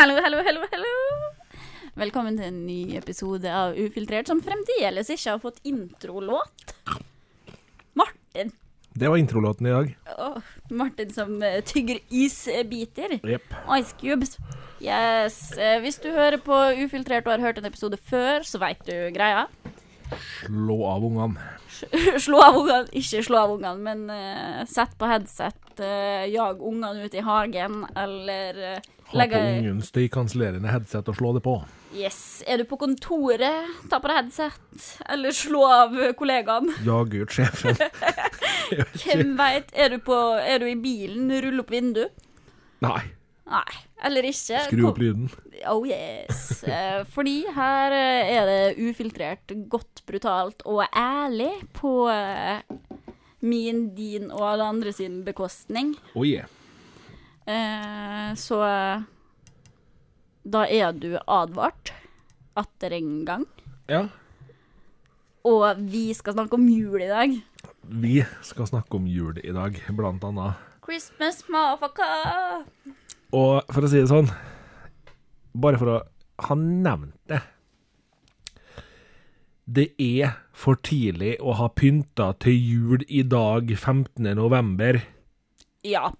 Hallo, hallo, hallo, hallo. Velkommen til en ny episode av Ufiltrert, som fremdeles ikke har fått introlåt. Martin. Det var introlåten i dag. Oh, Martin som eh, tygger isbiter. Yep. Ice cubes. Yes. eh, Hvis du hører på Ufiltrert og har hørt en episode før, så veit du greia. Slå av ungene. Slå av ungene, ikke slå av ungene, men uh, sett på headset, uh, jag ungene ut i hagen, eller uh, Ha på ungen støykansellerende headset og slå det på. Yes. Er du på kontoret, ta på deg headset, eller slå av kollegaen. Ja, ut sjefen. Hvem veit? Er, du på- er du i bilen, rull opp vindu? Nei, Nei. Eller ikke. skru opp lyden. Oh yes. Eh, fordi her eh, er det ufiltrert, godt brutalt og ærlig på eh, min, din og alle andre sin bekostning. Oh yeah. Eh, så da er du advart atter en gang. Ja, Og vi skal snakke om jul i dag. vi skal snakke om jul i dag, blant annet. Christmas, motherfucker! Og for å si det sånn, bare for å ha nevnt det Det er for tidlig å ha pynta til jul i dag, 15. november. Ja.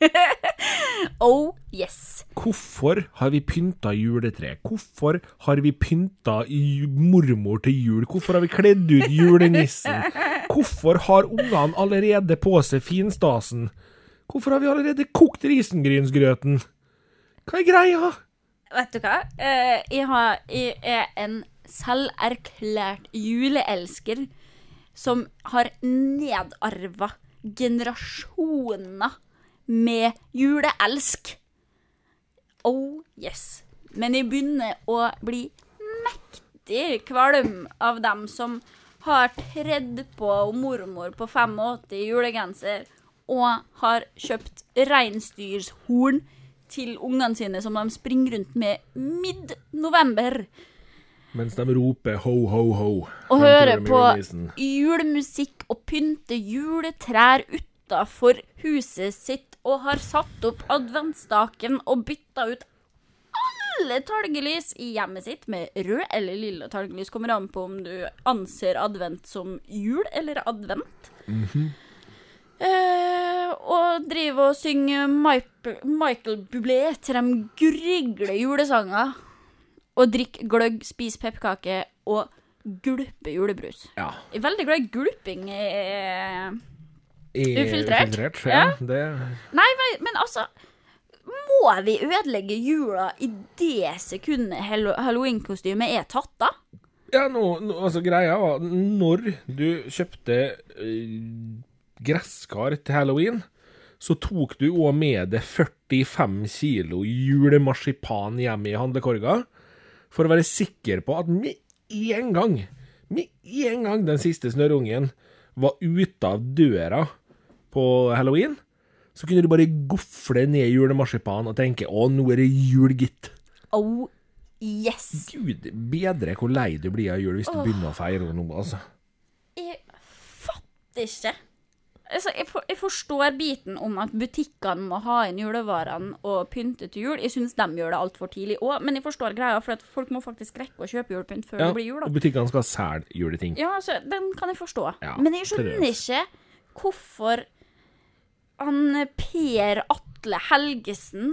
oh yes. Hvorfor har vi pynta juletre? Hvorfor har vi pynta mormor til jul? Hvorfor har vi kledd ut julenissen? Hvorfor har ungene allerede på seg finstasen? Hvorfor har vi allerede kokt risengrynsgrøten? Hva er greia? Vet du hva? Eh, jeg, har, jeg er en selverklært juleelsker som har nedarva generasjoner med juleelsk. Oh yes. Men jeg begynner å bli mektig kvalm av dem som har tredd på mormor på 85 julegenser og har kjøpt reinsdyrshorn til ungene sine som de springer rundt med midt-november. Mens de roper ho, ho, ho. Og hører på julemusikk og pynter juletrær utafor huset sitt og har satt opp adventsstaken og bytta ut alle talgelys i hjemmet sitt med rød eller lilla talgelys. Kommer an på om du anser advent som jul eller advent. Eh, og driver og synger Michael, Bublé til de gurgle julesanger. Og drikker gløgg, spiser pepperkaker og gulper julebrus. Ja. Jeg er veldig glad i gulping. eh. Er Ufiltrert? Ufiltrert, Ja. Det, Nei, men- men altså Må vi ødelegge jula i det sekundet hallo- halloweenkostymet er tatt av? ja, nå, nå, altså greia var Når du kjøpte øh, gresskar til halloween, så tok du òg med deg 45 kilo julemarsipan hjem i handlekorga, for å være sikker på at med en gang, med en gang den siste snørrungen var ute av døra på halloween, så kunne du bare gofle ned julemarsipanen og tenke 'Å, nå er det jul, gitt'. Oh yes. Gud bedre hvor lei du blir av jul hvis du begynner å feire noe, altså. Jeg fatter ikke. Altså, jeg, for, jeg forstår biten om at butikkene må ha inn julevarene og pynte til jul. Jeg syns de gjør det altfor tidlig òg, men jeg forstår greia, for folk må faktisk rekke å kjøpe julepynt før Ja, det blir jul. da. og butikkene skal selge juleting. Ja, altså, den kan jeg forstå. Ja, Men jeg skjønner ikke hvorfor han Per Atle Helgesen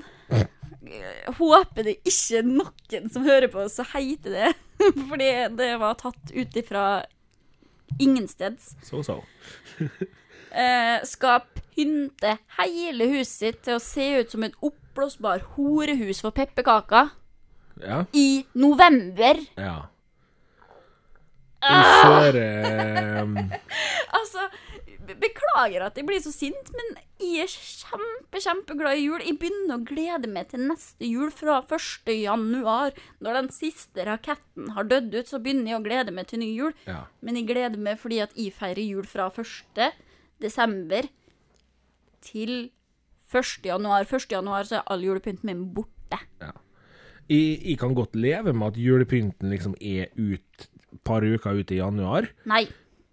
Håper det ikke er noen som hører på, så heter det. Fordi det var tatt ut ifra ingensteds. So, så. Eh, skal pynte hele huset sitt til å se ut som et oppblåsbar horehus for pepperkaker Ja. i november. ja. Ah! kjører um, Altså, beklager at jeg blir så sint, men jeg er kjempe, kjempeglad i jul. Jeg begynner å glede meg til neste jul fra 1. januar. Når den siste raketten har dødd ut, så begynner jeg å glede meg til ny jul. Ja. Men jeg gleder meg fordi at jeg feirer jul fra 1. desember til 1. januar. 1. januar så er all julepynten min borte. Jeg, jeg kan godt leve med at julepynten liksom er ut et par uker ut i januar. Nei.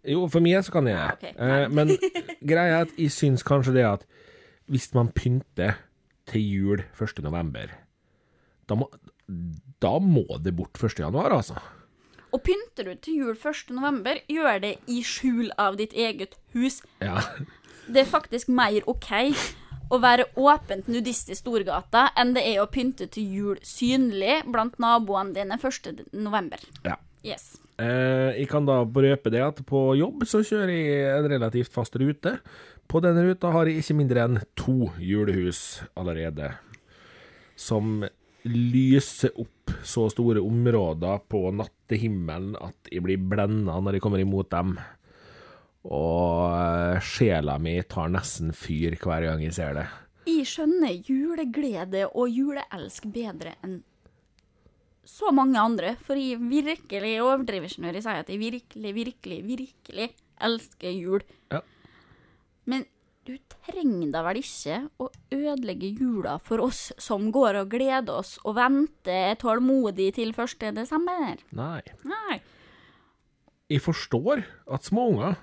Jo, for meg så kan jeg Ja, okay. ok. Eh, men greia er at jeg syns kanskje det at hvis man pynter til jul 1. november, da må, da må det bort 1. januar, altså. Og pynter du til jul 1. november, gjør det i skjul av ditt eget hus. Ja. Det er faktisk mer OK å være åpent nudist i Storgata enn det er å pynte til jul synlig blant naboene dine 1. november. ja. Yes. Eh, jeg kan da røpe det at på jobb så kjører jeg en relativt fast rute. På denne ruta har jeg ikke mindre enn to julehus allerede, som lyser opp så store områder på nattehimmelen at jeg blir blenda når jeg kommer imot dem. Og eh, sjela mi tar nesten fyr hver gang jeg ser det. Jeg skjønner juleglede og juleelsk bedre enn så mange andre, for jeg virkelig overdriver ikke når jeg sier at jeg virkelig, virkelig, virkelig elsker jul. Ja. Men du trenger da vel ikke å ødelegge jula for oss som går og gleder oss og venter tålmodig til 1. desember? Nei. Nei. Jeg forstår at småunger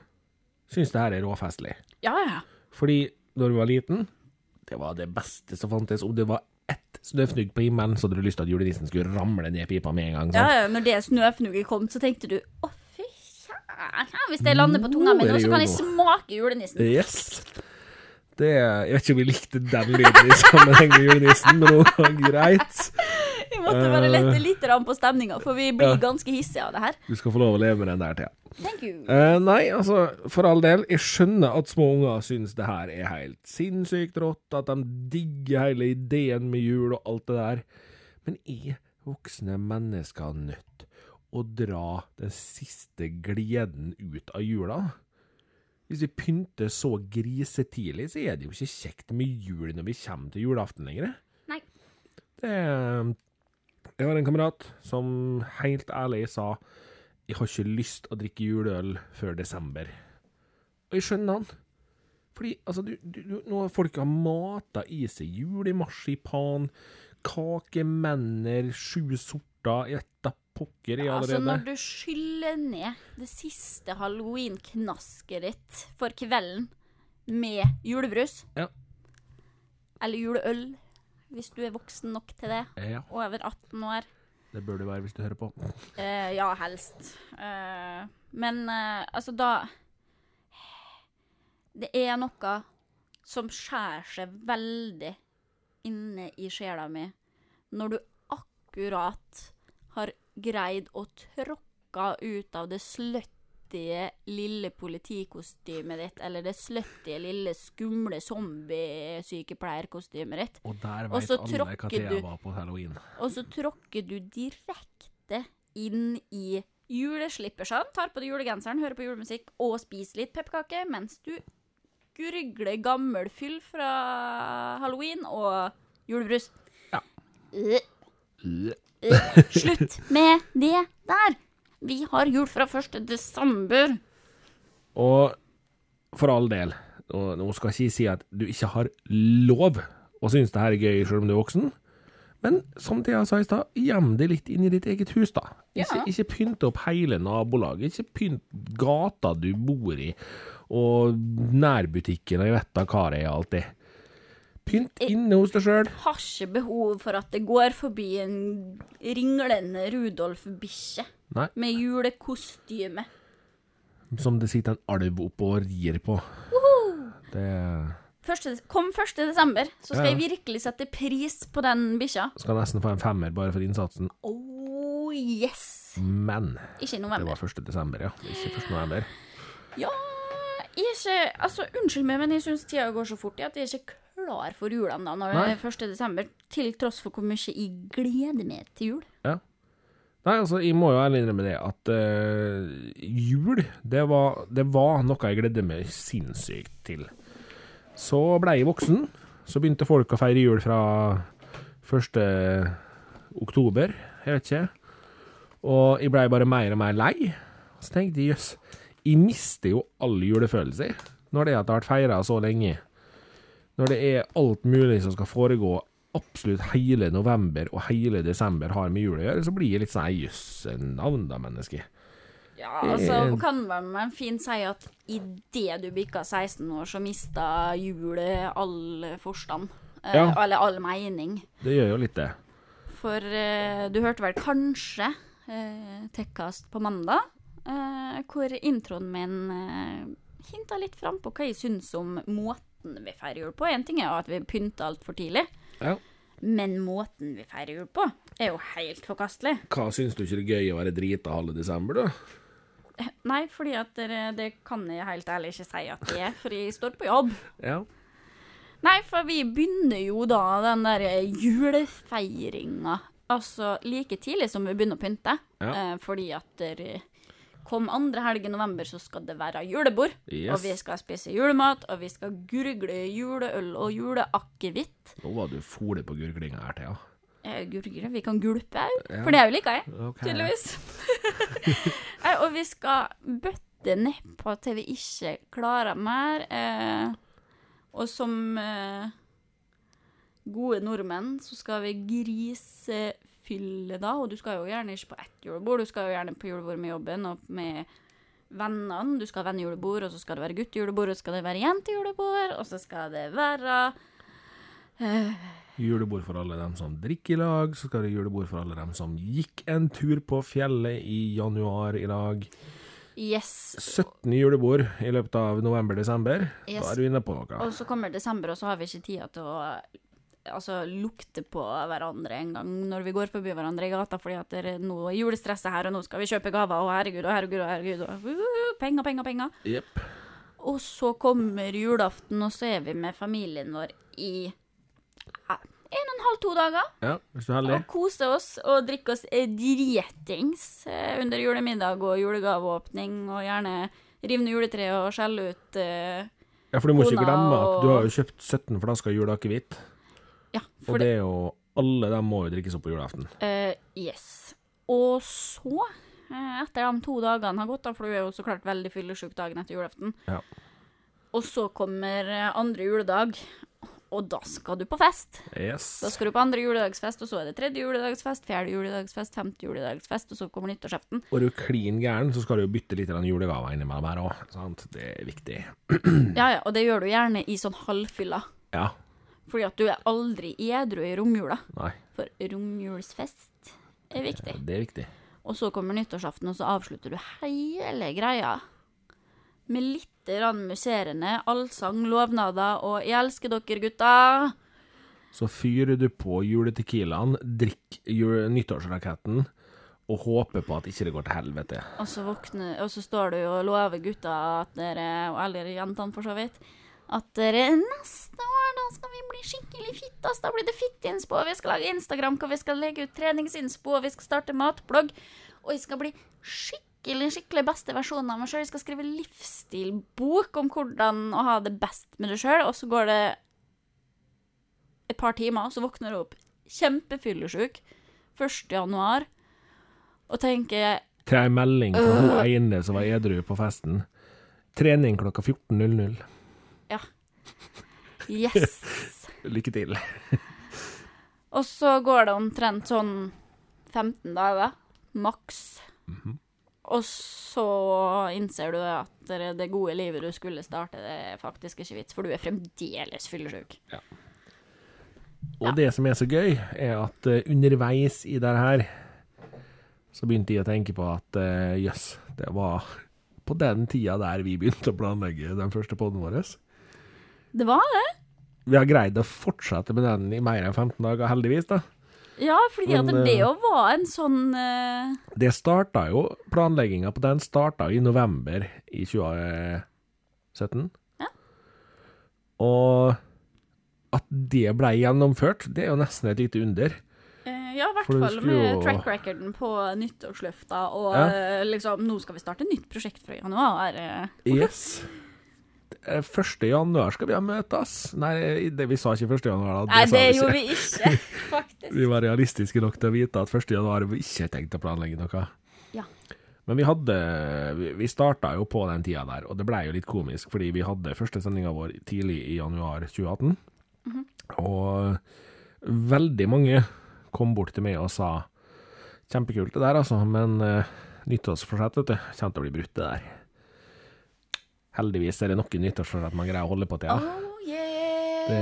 syns det her er råfestlig. Ja, ja. Fordi når du var liten, det var det beste som fantes. Om det var snøfnugg på himmelen, så hadde du lyst til at julenissen skulle ramle ned pipa med en gang. Sant? ja når det snøfnugget kom, så tenkte du å, fy kjære, hvis det lander på tunga mi nå, så kan jeg smake julenissen. Yes. Det, jeg vet ikke om vi likte den lyden i sammenheng med julenissen, men det var greit. Måtte bare lette litt rann på stemninga, for vi blir Ja. ganske hissige av det her. Du skal få lov å leve med den der Thea. Thank you. Uh, nei, altså, for all del, jeg skjønner at små unger syns det her er helt sinnssykt rått, at de digger hele ideen med jul og alt det der, men er voksne mennesker nødt å dra den siste gleden ut av jula? Hvis vi pynter så grisetidlig, så er det jo ikke kjekt med jul når vi kommer til julaften lenger. Nei. Det Jeg har en kamerat som helt ærlig sa jeg har ikke lyst å drikke juleøl før desember. Og jeg skjønner han. Fordi altså, du, du, du, nå har folk har mata i seg julemarsipan, kakemenner, sju sorter, da pokker i Altså, når du skyller ned det siste halloween-knasket ditt for kvelden med julebrus, Ja. eller juleøl, hvis du er voksen nok til det, Ja, over 18 år det bør du være hvis du hører på. Eh, ja, helst. Eh, men eh, altså, da Det er noe som skjærer seg veldig inne i sjela mi når du akkurat har greid å tråkke ut av det sluttige lille politikostymet ditt, eller det slutty lille skumle zombiesykepleierkostymet ditt, Og der veit alle hva Thea var på halloween. og så tråkker du direkte inn i juleslippersene, tar på deg julegenseren, hører på julemusikk og spiser litt pepperkake mens du gurgler gammel fyll fra halloween og julebrus. Ja. Uh. Øh, Slutt med det der! Vi har jul fra 1. desember. Og for all del, og nå skal jeg ikke si at du ikke har lov å synes det her er gøy selv om du er voksen, men som Thea sa i stad, gjem det litt inn i ditt eget hus, da. Ikke, Ja. ikke pynte opp hele nabolaget, ikke pynt gata du bor i, og nærbutikken og jeg vet da hva det er alltid. Pynt inne hos deg sjøl. Har ikke behov for at det går forbi en ringlende Rudolf-bikkje Nei, med julekostyme. som det sitter en alv oppå og rir på. Det Første, kom 1. desember, så skal Ja. jeg virkelig sette pris på den bikkja. skal nesten få en femmer bare for innsatsen, Oh yes! men Ikke i november. det var 1. desember, ja. Ikke 1. november. Ja, jeg er ikke Altså, unnskyld meg, men jeg syns tida går så fort i at jeg er ikke klar for jula ennå når Nei. det er 1. desember. Til tross for hvor mye jeg gleder meg til jul. Nei, altså, jeg må jo ærlig innrømme det at uh, jul, det var, det var noe jeg gledde meg sinnssykt til. Så ble jeg voksen. Så begynte folk å feire jul fra 1. oktober, jeg vet ikke. Og jeg blei bare mer og mer lei. Så tenkte jeg jøss, jeg mister jo all julefølelse når det at det har vært feira så lenge. Når det er alt mulig som skal foregå absolutt hele november og hele desember har med jul å gjøre, så blir jeg litt sånn jøss, navn da, menneske. Ja, altså, kan vel man fint si at idet du bikka 16 år, så mista julet all forstand. Eh, Ja. Eller all mening. Det gjør jo litt det. for uh, du hørte vel kanskje uh, Tekkast på mandag, uh, hvor introen min uh, hinta litt fram på hva jeg syns om måten vi feirer jul på. En ting er jo at vi pynter altfor tidlig, Ja. men måten vi feirer jul på, er jo helt forkastelig. Hva syns du ikke det er gøy å være drita halve desember, da? Nei, fordi at det, det kan jeg helt ærlig ikke si at det er, for jeg står på jobb. Ja. Nei, for vi begynner jo da den der julefeiringa altså like tidlig som vi begynner å pynte. Ja. Eh, fordi at der, kom andre helg i november så skal det være julebord. Yes. Og vi skal spise julemat, og vi skal gurgle juleøl og juleakevitt. Nå var du fole på gurglinga her, Thea. Ja. gurgle, vi kan gulpe òg, Ja. for det er jo like jeg, okay. tydeligvis. Og vi skal bøtte nedpå til vi ikke klarer mer. Eh, og som eh, gode nordmenn så skal vi grisefylle da, og du skal jo gjerne ikke på ett julebord, du skal jo gjerne på julebord med jobben og med vennene. Du skal ha vennejulebord, og så skal det være guttejulebord, og så skal det være jentejulebord, og så skal det være Julebord for alle dem som drikker i lag. Så skal det julebord for alle dem som gikk en tur på fjellet i januar i dag. Yes. 17 julebord i løpet av november-desember. Yes. Da er du inne på noe. Og så kommer desember, og så har vi ikke tida til å altså, lukte på hverandre en gang når vi går forbi hverandre i gata, fordi at det er nå er julestresset her, og nå skal vi kjøpe gaver, og herregud, og herregud, og herregud, og uh, penger, penger, penger. Yep. Og så kommer julaften, og så er vi med familien vår i en og en halv, to dager. Ja, hvis du er heldig. Og koser oss og drikker oss eh, dritings eh, under julemiddag og julegaveåpning, og gjerne rive ned juletreet og skjelle ut eh, Ja, for du må ikke glemme at du har jo kjøpt 17 flasker juleakevitt. Ja, Og for det er jo Alle de må jo drikkes opp på julaften. Uh, yes. Og så, eh, etter de to dagene har gått, da, for du er jo så klart veldig fyllesyk dagen etter julaften, Ja. og så kommer eh, andre juledag, og da skal du på fest. Yes. Da skal du på andre juledagsfest, og så er det tredje juledagsfest, fjerde juledagsfest, femte juledagsfest, og så kommer nyttårsaften. Og er du klin gæren, så skal du jo bytte litt julegaver innimellom her òg. Det er viktig. Ja, ja, og det gjør du gjerne i sånn halvfylla, Ja. Fordi at du er aldri edru i romjula, Nei. for romjulsfest er viktig. Det er viktig. Og så kommer nyttårsaften, og så avslutter du hele greia med litt rann musserende allsang, lovnader og 'Jeg elsker dere, gutta'. Så fyrer du på juletequilaen, drikk nyttårsraketten og håper på at ikke det går til helvete. Og så, våkner, og så står du og lover gutta at dere, eller jentene for så vidt, at dere neste år da skal vi bli skikkelig fitte. Da blir det fittinspo, vi skal lage Instagram, hvor vi skal legge ut treningsinnspo, og vi skal starte matblogg. Og jeg skal bli skikkelig, skikkelig beste versjonen av meg sjøl. Jeg skal skrive livsstilbok om hvordan å ha det best med deg sjøl, og så går det et par timer, så våkner du opp kjempefyllesjuk 1. januar og tenker Til ei melding fra hun ene som var edru på festen. Trening klokka 14.00. Yes! Lykke til. Og så går det omtrent sånn 15 dager, maks. Og så innser du at det, gode livet du skulle starte, det er faktisk ikke vits, for du er fremdeles fyllesyk. Og det som er så gøy, er at eh, underveis i det her, så begynte jeg å tenke på at jøss, uh, yes, det var på den tida der vi begynte å planlegge den første poden vår. Det var det. Vi har greid å fortsette med den i mer enn 15 dager, heldigvis. da. Ja, fordi at det eh, jo var en sånn uh... Det starta jo, planlegginga på den starta i november i 2017. Ja. Og at det ble gjennomført, det er jo nesten et lite under. eh, Ja, i hvert fall med track recorden på nyttårsløfta, og Ja. liksom Nå skal vi starte nytt prosjekt fra januar. Yes. Eh, 1. januar skal vi ha møtes. Nei, det, vi sa ikke 1. januar. Da. Nei, det vi gjorde vi ikke, faktisk. Vi var realistiske nok til å vite at 1. januar vi ikke tenkte å planlegge noe. Ja. Men vi hadde Vi, starta jo på den tida der, og det blei jo litt komisk, fordi vi hadde første sendinga vår tidlig i januar 2018. Mhm. Og veldig mange kom bort til meg og sa Kjempekult det der, altså, men uh, nyttårsforsett, vet du, kommer til å bli brutt, det der. Heldigvis er det noen nyttårsforsett man greier å holde på tida. Oh, yeah. Det,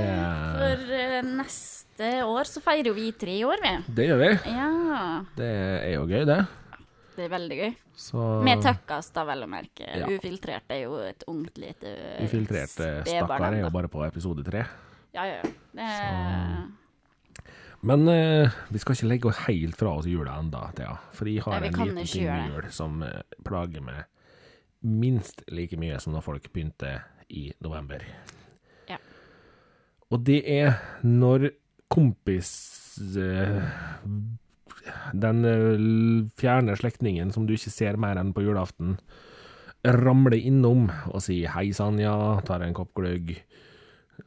For uh, neste år så feirer jo vi tre år, vi. det gjør vi. Ja. Det er jo gøy, det. Det er veldig gøy. Så Med tøkkas, da, vel å merke. Ja. Ufiltrert er jo et ungt lite Ufiltrert stakkar er jo bare på episode tre. Ja, ja, ja. Det er... Men eh, vi skal ikke legge oss helt fra oss jula enda, Thea. For jeg har Nei, en liten ting i med jul som eh, plager meg minst like mye som når folk begynte i november. Ja. Og det er når kompis eh, Den eh, fjerne slektningen som du ikke ser mer enn på julaften, ramler innom og sier 'hei sann, ja', tar en kopp gløgg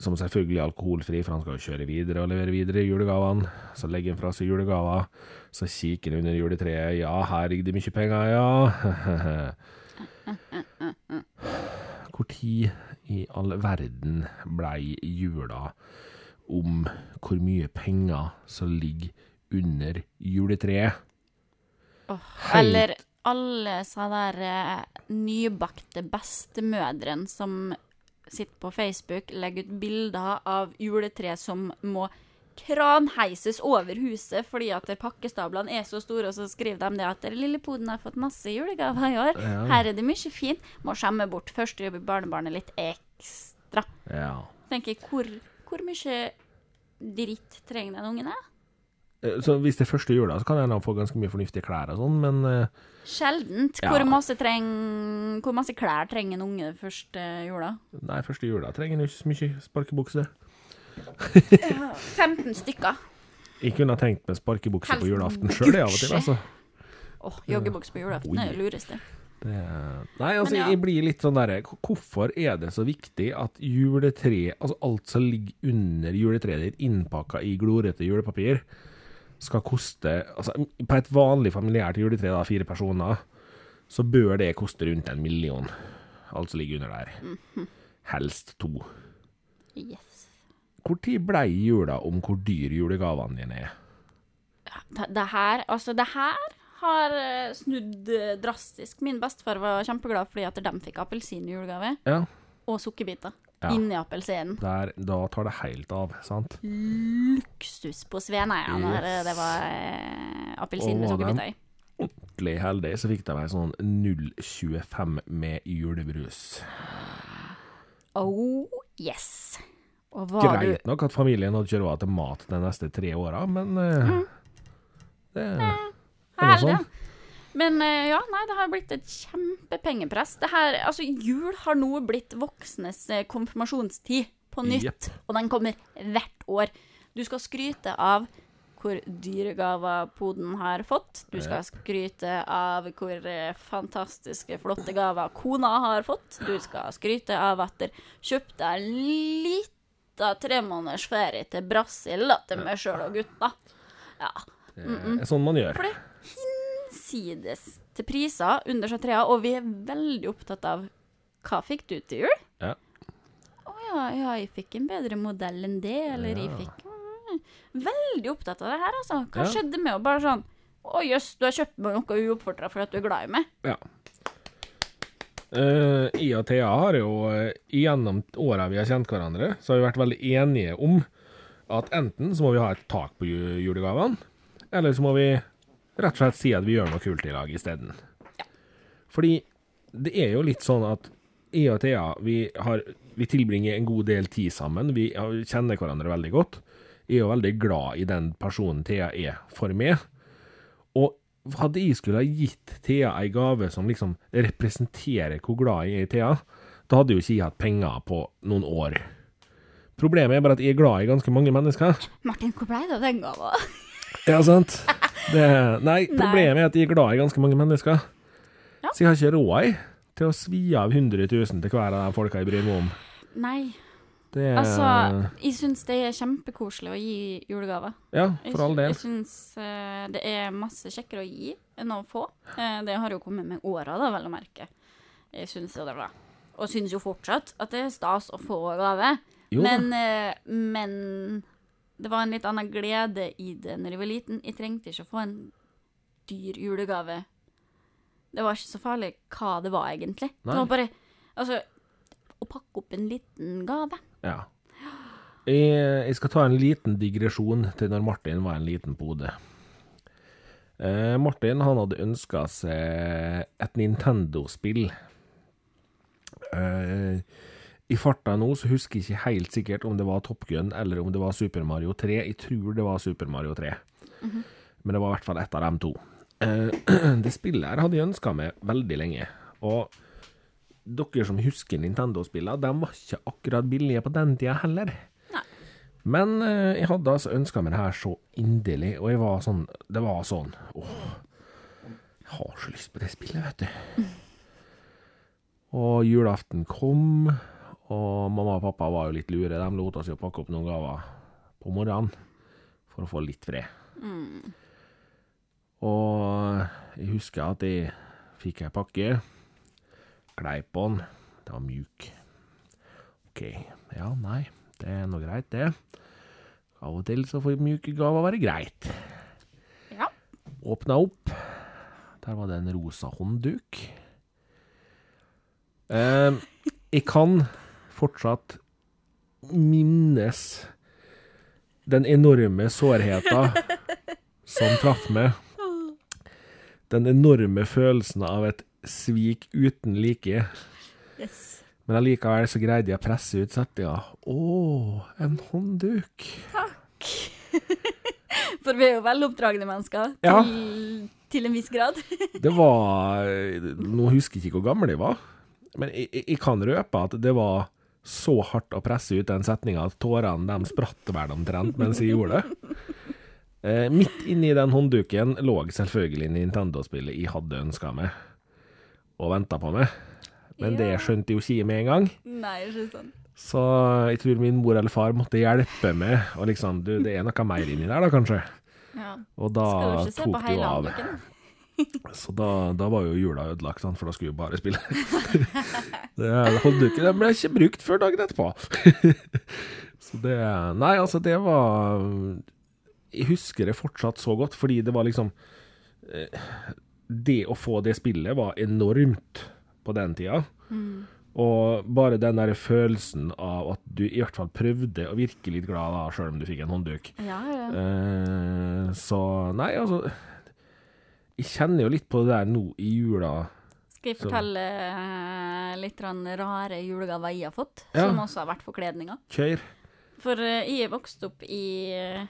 som selvfølgelig er alkoholfri, for han skal jo kjøre videre og levere videre julegavene. Så legger han fra seg julegaver, så kikker han under juletreet. Ja, her ligger det mye penger, ja. Hvor tid i all verden blei jula om hvor mye penger som ligger under juletreet? Oh, Eller alle så der eh, nybakte bestemødrene som sitter på Facebook, legger ut bilder av juletre som må kranheises over huset fordi at pakkestablene er så store, og så skriver de det at lille poden har fått masse julegaver i år. Ja. Her er det mye fint. Må skjemme bort første barnebarnet litt ekstra. Ja. Tenker hvor, hvor mye dritt trenger den ungen? Eh, Så hvis det er første jula, så kan jeg få ganske mye fornuftige klær og sånn, men uh, Sjeldent. Ja. Hvor, masse treng, hvor masse klær trenger en unge første jula? nei, første jula trenger en ikke så mye sparkebukse. 15 stykker. Jeg kunne tenkt meg sparkebukse på julaften sjøl, av og til. Altså. Åh, joggebukse på julaften er det lureste. Det, nei, altså, ja. jeg blir litt sånn derre Hvorfor er det så viktig at juletre, altså alt som ligger under juletreet ditt, innpakka i glorete julepapir, skal koste altså, På et vanlig familiært juletre, da, fire personer, så bør det koste rundt en million. Alt som ligger under der. Mhm. Helst to. Yes. Hvor tid blei jula om hvor dyr julegavene dine er? Det, det her, altså det her har eh, snudd eh, drastisk. Min bestefar var kjempeglad fordi at de fikk appelsin i julegave, Ja, og sukkerbiter Ja. inni appelsinen. da tar det helt av, sant? Luksus på Sveneia når eh, det var eh, appelsin med sukkerbiter i. ordentlig heldig, så fikk de meg sånn 0,25 med julebrus. Oh yes. Greit nok at familien hadde ikke råd til mat de neste tre åra, men mm. det er noe Herlig. sånn. Men eh, ja, nei, det har blitt et kjempepengepress. Det her, altså Jul har nå blitt voksnes eh, konfirmasjonstid på nytt, Yep. og den kommer hvert år. Du skal skryte av hvor dyre gaver poden har fått. Du skal skryte av hvor eh, fantastiske, flotte gaver kona har fått. Du skal skryte av at dere kjøpte en lita tremåneders ferie til Brasil da, til meg sjøl og gutta. Ja. Det er sånn man gjør. For det hinsides til priser under seg trea, og vi er veldig opptatt av hva fikk du til jul? Ja. Å ja, ja, jeg fikk en bedre modell enn det, eller jeg fikk mm, Veldig opptatt av det her, altså. Hva Ja. skjedde med å bare sånn Å jøss, du har kjøpt meg noe uoppfordra fordi at du er glad i meg. Ja. Eh, jeg og Thea har jo eh, gjennom åra vi har kjent hverandre, så har vi vært veldig enige om at enten så må vi ha et tak på ju- julegavene, eller så må vi rett og slett si at vi gjør noe kult i lag isteden. Fordi det er jo litt sånn at jeg og Thea vi, har, vi tilbringer en god del tid sammen. Vi kjenner hverandre veldig godt. Jeg er jo veldig glad i den personen Thea er for meg. Hadde jeg skulle ha gitt Thea ei gave som liksom representerer hvor glad jeg er i Thea, da hadde jo ikke jeg hatt penger på noen år. Problemet er bare at jeg er glad i ganske mange mennesker. Martin, hvor ble det av den gava? Ja, sant? Det, nei, problemet er at jeg er glad i ganske mange mennesker. Ja. Så jeg har ikke råd til å svi av 100 000 til hver av de folka jeg bryr meg om. Nei, Det er altså Jeg syns det er kjempekoselig å gi julegaver. Ja, for all del. jeg syns eh, det er masse kjekkere å gi enn å få. Eh, det har jo kommet med åra, da, vel å merke. Jeg syns jo det da. Og syns jo fortsatt at det er stas å få gave. Men, eh, men det var en litt annen glede i det når jeg var liten. Jeg trengte ikke å få en dyr julegave. Det var ikke så farlig hva det var, egentlig. Nei. Det var bare Altså, å pakke opp en liten gave. Ja. Jeg, jeg skal ta en liten digresjon til når Martin var en liten pode. Eh, Martin han hadde ønska seg et Nintendo-spill. Eh, I farta nå så husker jeg ikke helt sikkert om det var Top Gun eller om det var Super Mario 3. Jeg tror det var Super Mario 3. Men det var i hvert fall ett av dem to. Eh, det spillet her hadde jeg ønska meg veldig lenge. Og dere som husker Nintendo-spillene, de var ikke akkurat billige på den tida heller. Nei. Men eh, jeg hadde altså ønska meg det her så inderlig, og jeg var sånn Det var sånn Åh, jeg har så lyst på det spillet, vet du. Og julaften kom, og mamma og pappa var jo litt lure. De lot oss jo pakke opp noen gaver på morgenen for å få litt fred. Og jeg husker at jeg fikk ei pakke, kleip på den, det var mjuk. OK, ja, nei, det er nå greit, det. Av og til så får mjuke gaver være greit. Ja. Åpna opp, der var det en rosa håndduk. Eh, jeg kan fortsatt minnes den enorme sårheten som traff meg. Den enorme følelsen av et svik uten like. Yes. Men allikevel så greide jeg å presse ut setninga. Å, en håndduk. Takk. For vi er jo veloppdragne mennesker, Ja. til, til en viss grad. Det var Nå husker jeg ikke hvor gammel jeg var, men jeg, jeg, jeg kan røpe at det var så hardt å presse ut den setninga at tårene de spratt vel omtrent mens jeg gjorde det. Eh, midt inni den håndduken lå selvfølgelig Nintendo-spillet jeg hadde ønska meg, og venta på meg. Men det skjønte jeg jo ikke med en gang. Nei, ikke sant. Så jeg tror min mor eller far måtte hjelpe meg, og liksom Du, det er noe mer inni der, da, kanskje? Ja. Og da Skal du ikke se tok på det jo av. Så da, da var jo jula ødelagt, sant, for da skulle vi bare spille. det Håndduken den ble ikke brukt før dagen etterpå. så det Nei, altså, det var Jeg husker det fortsatt så godt, fordi det var liksom eh, Det å få det spillet var enormt på den tida. Og bare den der følelsen av at du i hvert fall prøvde å virke litt glad da, sjøl om du fikk en håndduk. Ja, ja. Eh, så Nei, altså Jeg kjenner jo litt på det der nå i jula. Skal jeg fortelle så. litt rare julegaver jeg har fått, Ja. som også har vært forkledninger? Kjør. For eh, jeg er vokst opp i,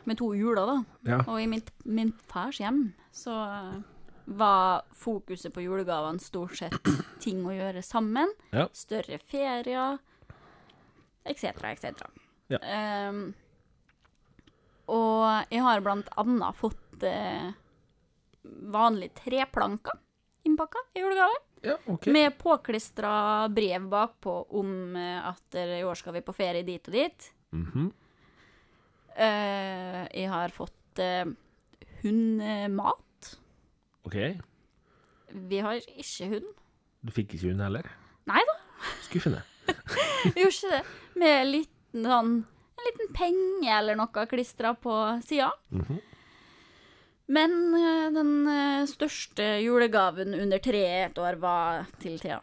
med to juler, da. Ja. Og i mitt, min fars hjem så eh, var fokuset på julegavene stort sett ting å gjøre sammen. Ja. Større ferier, etc., etc. Ja. Um, og jeg har blant annet fått uh, vanlige treplanker innpakka i julegave. Ja, okay. Med påklistra brev bakpå om uh, at eh, i år skal vi på ferie dit og dit. Mm -hmm. uh, jeg har fått hundemat. OK. Vi har ikke hund. Du fikk ikke hund heller? Nei da, Skuffende. vi gjorde ikke det. Med liten sånn en liten penge eller noe klistra på sida. Mhm. Men eh, den eh, største julegaven under treet et år var til Thea.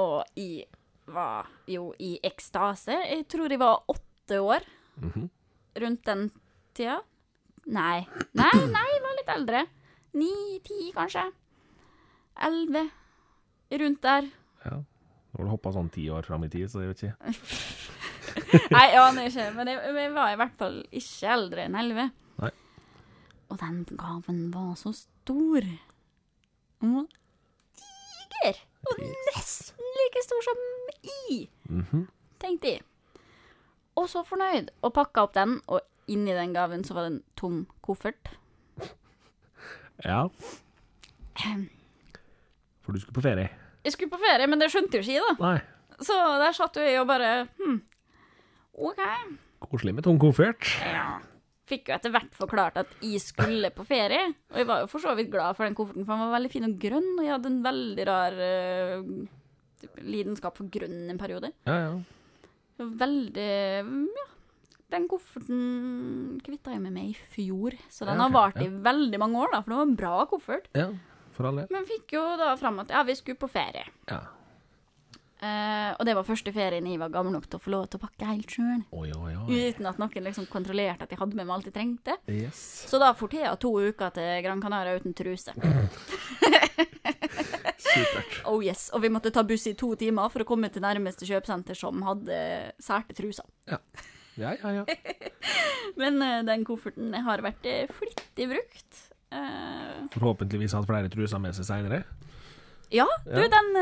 Og jeg var jo i ekstase. Jeg tror jeg var åtte år Mhm. rundt den tida. Nei, nei, nei, jeg var litt eldre. Ni-ti, kanskje. Elleve. Rundt der. Ja. Nå har du hoppa sånn ti år fram i tid, så jeg vet ikke. Nei, jeg aner ikke, men jeg, jeg var i hvert fall ikke eldre enn elleve. Og den gaven var så stor. Den var diger! Og nesten like stor som i, Mhm. tenkte jeg. Og så fornøyd, og pakka opp den, og inni den gaven så var det en tom koffert. Ja. For du skulle på ferie? Jeg skulle på ferie, men det skjønte jo ikke jeg, da. Nei. Så der satt jo jeg og bare hm, OK. Koselig med tung koffert. Ja. Fikk jo etter hvert forklart at jeg skulle på ferie. Og jeg var jo for så vidt glad for den kofferten, for den var veldig fin og grønn. Og jeg hadde en veldig rar uh, lidenskap for grønn en periode. Ja, ja. Veldig Ja. Den kofferten kvitta jeg med meg med i fjor, så den Ja, har ok, vart i veldig mange år, da, for det var en bra koffert. Ja, for all del. Men fikk jo da fram at ja, vi skulle på ferie. Ja. Eh, og det var første ferien jeg var gammel nok til å få lov til å pakke helt sjøl. Uten at noen liksom kontrollerte at jeg hadde med meg alt jeg trengte. Yes. Så da for jeg to uker til Gran Canaria uten truse. Supert. Oh yes. Og vi måtte ta buss i to timer for å komme til nærmeste kjøpesenter som hadde sælte truser. Ja, ja, ja. Men eh, den kofferten har vært eh, flittig brukt. Eh, Forhåpentligvis hatt flere truser med seg seinere. ja, du, Ja. den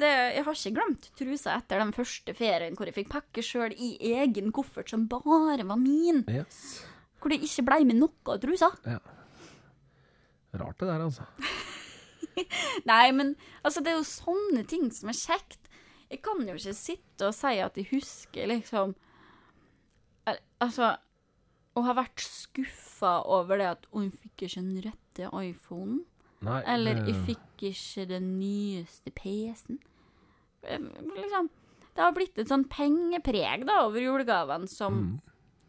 det, Jeg har ikke glemt trusa etter den første ferien hvor jeg fikk pakke sjøl i egen koffert som bare var min. Yes. Hvor det ikke blei med noe truser. Ja. Rart det der, altså. Nei, men altså, det er jo sånne ting som er kjekt. Jeg kan jo ikke sitte og si at jeg husker liksom Altså Hun har vært skuffa over det at hun fikk ikke den rette iPhonen. Nei, Eller jeg fikk ikke den nyeste PC-en. Eh, Liksom Det har blitt et sånn pengepreg da over julegaven som Mm.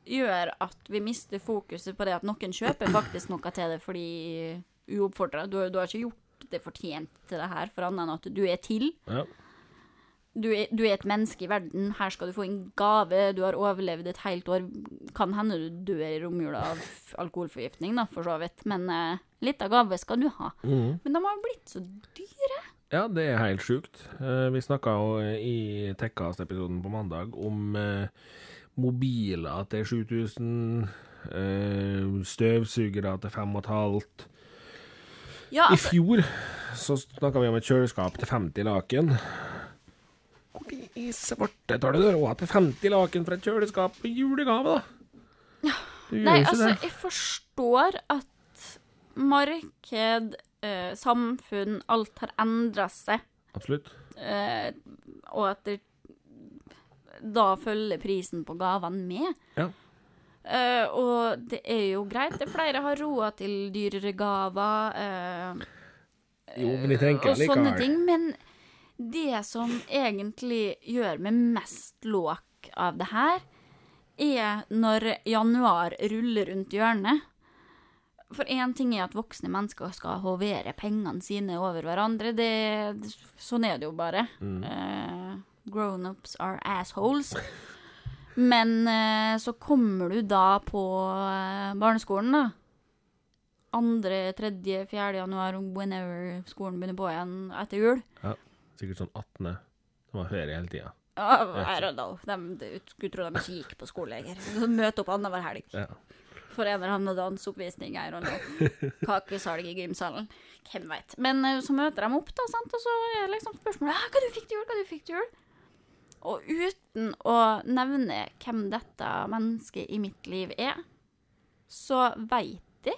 gjør at vi mister fokuset på det at noen kjøper faktisk noe til det fordi uoppfordra. Du, du har ikke gjort det fortjent til det her, for annet enn at du er til. Ja. Du er, du er et menneske i verden. Her skal du få en gave. Du har overlevd et helt år. Kan hende du dør i romjula av alkoholforgiftning, da, for så vidt. Men eh, litt av gave skal du ha. Mm. Men de har blitt så dyre. Ja, det er helt sjukt. Eh, vi snakka jo i Tekkast-episoden på mandag om eh, mobiler til 7000, eh, støvsugere til 5500. Ja, I altså, fjor så snakka vi om et kjøleskap til 50 laken. Hvor i svarte tar du råd til 50 laken for et kjøleskap på julegave, da? Nei, altså, det. jeg forstår at marked, eh, samfunn, alt har endra seg. Absolutt. Eh, og at det, da følger prisen på gavene med. Ja. Eh, og det er jo greit. Det er flere har råd til dyrere gaver. eh, Jo, men jeg tenker og sånne ting. Men det som egentlig gjør meg mest låk av det her, er når januar ruller rundt hjørnet. For én ting er at voksne mennesker skal hovere pengene sine over hverandre. Det, sånn er det jo bare. Mm. Uh, Grown-ups are assholes. Men uh, så kommer du da på uh, barneskolen, da. Andre, tredje, fjerde januar, whenever skolen begynner på igjen etter jul. Sikkert sånn 18. De har ferie hele tida. Oh, I don't know. De, skulle tro de ikke gikk på skole lenger. De Møte opp annenhver helg Ja. for en eller annen danseoppvisning. I don't know. Kakesalg i gymsalen. Hvem veit. Men eh, så møter de opp, da, sant? og så er liksom spørsmålet «Ah, hva du fikk til jul, hva du fikk til jul. Og uten å nevne hvem dette mennesket i mitt liv er, så veit de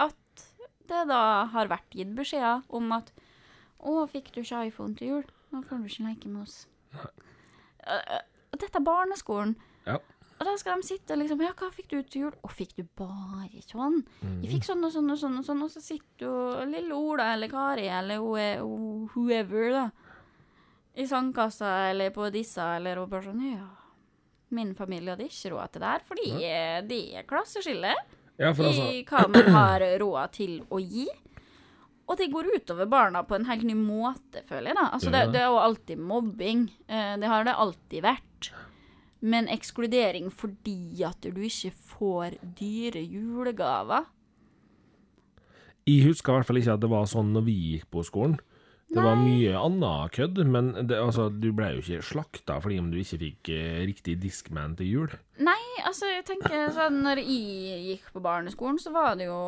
at det da har vært gitt beskjeder om at å, fikk du ikke iPhone til jul? Nå får du ikke leke med oss. Og dette er barneskolen. Ja. Og da skal de sitte og liksom Ja, hva fikk du til jul? Å, fikk du bare sånn? Jeg fikk sånn og sånn og sånn, og sånn, og så sitter jo lille Ola eller Kari eller who- who- whoever, da, i sandkassa eller på disse, eller og bare sånn Ja, min familie hadde ikke råd til det her, fordi ja. det er klasseskille ja, for altså i hva man har råd til å gi. Og det går utover barna på en helt ny måte, føler jeg. da. Altså, det, det er jo alltid mobbing. Eh, det har det alltid vært. Men ekskludering fordi at du ikke får dyre julegaver Jeg husker i hvert fall ikke at det var sånn når vi gikk på skolen. Det var mye annet kødd, men det, altså, du ble jo ikke slakta fordi om du ikke fikk eh, riktig Discman til jul. Nei, altså, jeg tenker sånn Når jeg gikk på barneskolen, så var det jo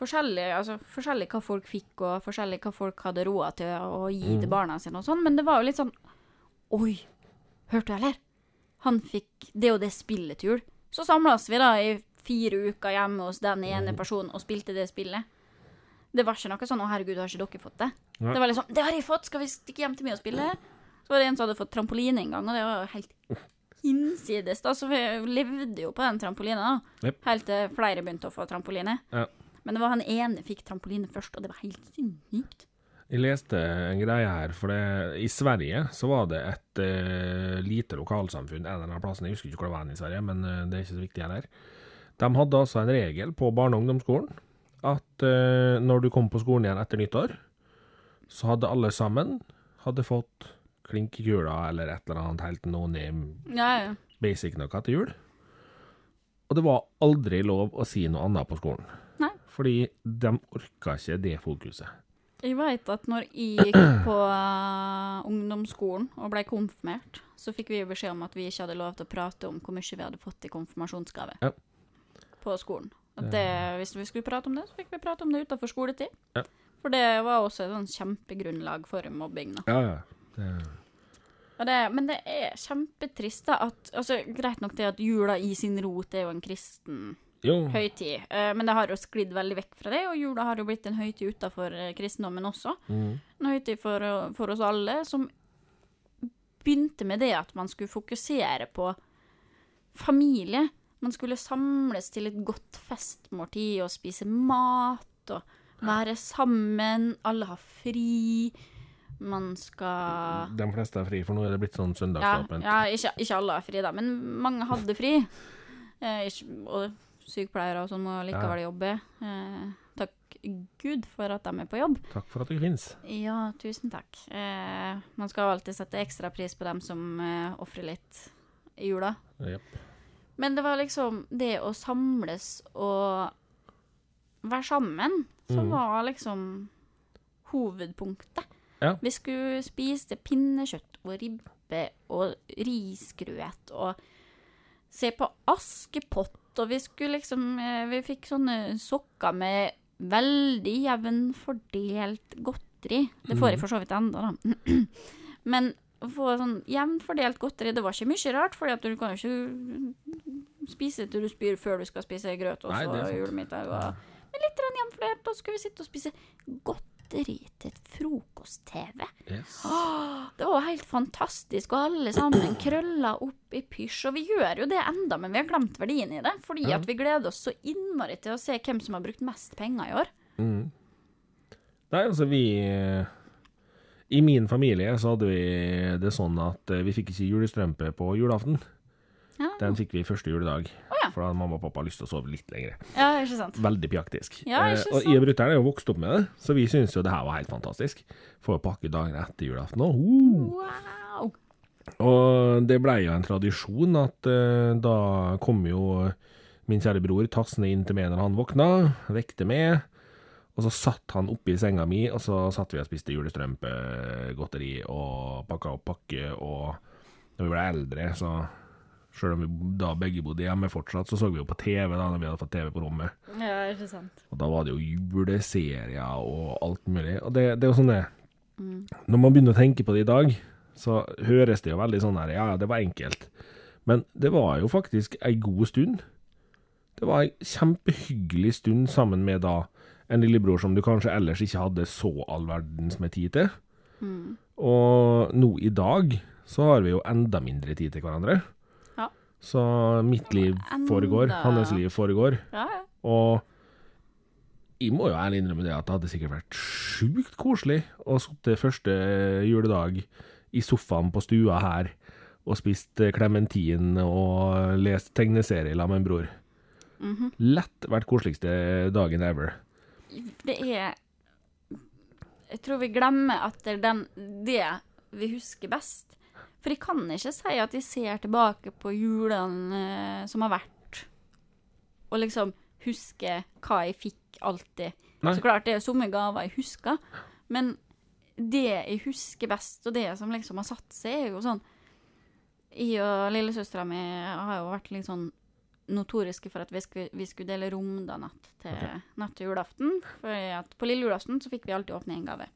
forskjellig, altså, forskjellig hva folk fikk, og forskjellig hva folk hadde råd til å gi til barna sine og sånn, men det var jo litt sånn Oi, hørte du, eller? Han fikk det og det spillet til jul. Så samlas vi da i fire uker hjemme hos den ene personen og spilte det spillet. Det var ikke noe sånn 'Å, herregud, har ikke dere fått det?' Nei. Det var liksom 'Det har jeg fått, skal vi stikke hjem til meg og spille?' Så var det en som hadde fått trampoline en gang, og det var jo helt hinsides. da, Så vi levde jo på den trampolina, da. Yep. Helt til flere begynte å få trampoline. Ja. Men det var han ene fikk trampoline først, og det var helt sinnssykt. Jeg leste en greie her, for det, i Sverige så var det et uh, lite lokalsamfunn en av denne plassen, jeg husker ikke hvor det var i Sverige, men uh, det er ikke så viktig heller. De hadde altså en regel på barne- og ungdomsskolen at uh, når du kom på skolen igjen etter nyttår, så hadde alle sammen hadde fått klinkekula eller et eller annet helt no name Ja, ja. basic noe til jul. Og det var aldri lov å si noe annet på skolen. Fordi de orka ikke det fokuset. Jeg vet at når jeg gikk på eh, ungdomsskolen og ble konfirmert, så fikk vi jo beskjed om at vi ikke hadde lov til å prate om hvor mye vi hadde fått i konfirmasjonsgave Ja. på skolen. Det, hvis vi skulle prate om det, så fikk vi prate om det utenfor skoletid. Ja. For det var også et kjempegrunnlag for mobbing. Da. Ja, ja. Det, det, men det er kjempetrist da, at altså, Greit nok det at jula i sin rot er jo en kristen jo, høytid, eh, men det har jo sklidd veldig vekk fra det, og jula har jo blitt en høytid utenfor eh, kristendommen også. mm, En høytid for, eh, for oss alle, som begynte med det at man skulle fokusere på familie. Man skulle samles til et godt festmåltid og spise mat og være sammen. Alle har fri. Man skal de fleste er fri, for nå er det blitt sånn ja, ja ikke, ikke alle har fri, da, men mange hadde fri. Eh, ikke, og sykepleiere og sånn må likevel jobbe. Eh, takk Gud for at de er på jobb. Takk for at du finnes. Ja, tusen takk. Eh, man skal alltid sette ekstra pris på dem som eh, ofrer litt i jula. Yep. Men det var liksom det å samles og være sammen som mm. var liksom hovedpunktet. Ja. Vi skulle spise pinnekjøtt og ribbe og risgrøt og se på Askepott, og vi skulle liksom eh, Vi fikk sånne sokker med veldig jevn fordelt godteri. Det får jeg for så vidt enda, da. Men å få sånn jevnt fordelt godteri, det var ikke mye rart, for du kan jo ikke spise til du spyr før du skal spise grøt og Nei, så det er sant. julemiddag. Og, men litt jevnt fordelt, og så skulle vi sitte og spise til frokost-TV. Yes. Det var helt fantastisk, og alle sammen krølla opp i pysj. Og vi gjør jo det enda, men vi har glemt verdien i det. Fordi Ja. at vi gleder oss så innmari til å se hvem som har brukt mest penger i år. Mm. Nei, altså vi I min familie så hadde vi det sånn at eh, vi fikk ikke julestrømpe på julaften. Ja, Den fikk vi første juledag. ja. For da hadde mamma og pappa lyst til å sove litt lenger. ja ikke sant? Veldig praktisk. Ja, ikke Eh, og jeg og brutter'n er jo vokst opp med det, så vi syns jo det her var helt fantastisk. Får pakke dagen etter julaften òg. Uh. Wow! Og det blei jo en tradisjon at eh, da kom jo min kjære bror tassende inn til meg når han våkna, vekte meg, og så satt han oppi senga mi, og så satt vi og spiste julestrømpegodteri og pakka opp pakke, og når vi ble eldre, så Sjøl om vi da begge bodde hjemme fortsatt, så så vi jo på TV da når vi hadde fått TV på rommet. Ja, ikke sant. Og da var det jo juleserier og alt mulig. Og det, det er jo sånn det Når man begynner å tenke på det i dag, så høres det jo veldig sånn her Ja, ja, det var enkelt. Men det var jo faktisk ei god stund. Det var ei kjempehyggelig stund sammen med da en lillebror som du kanskje ellers ikke hadde så all verdens med tid til. Og nå i dag så har vi jo enda mindre tid til hverandre. Ja. Så mitt liv foregår, hans liv foregår. Ja, ja. Og jeg må jo ærlig innrømme det at det hadde sikkert vært sjukt koselig å sitte første juledag i sofaen på stua her og spist klementin og lest tegneserie sammen med en bror. Mhm. Lett vært koseligste dagen ever. Det er Jeg tror vi glemmer at det er den, det vi husker best. For jeg kan ikke si at jeg ser tilbake på julene eh, som har vært, og liksom husker hva jeg fikk alltid. Nei. Så klart det er somme gaver jeg husker, men det jeg husker best, og det som liksom har satt seg, er jo sånn Jeg og lillesøstera mi har jo vært litt sånn notoriske for at vi skulle, vi skulle dele rom da natt til, natt til julaften. For at på lille julaften så fikk vi alltid åpne en gave.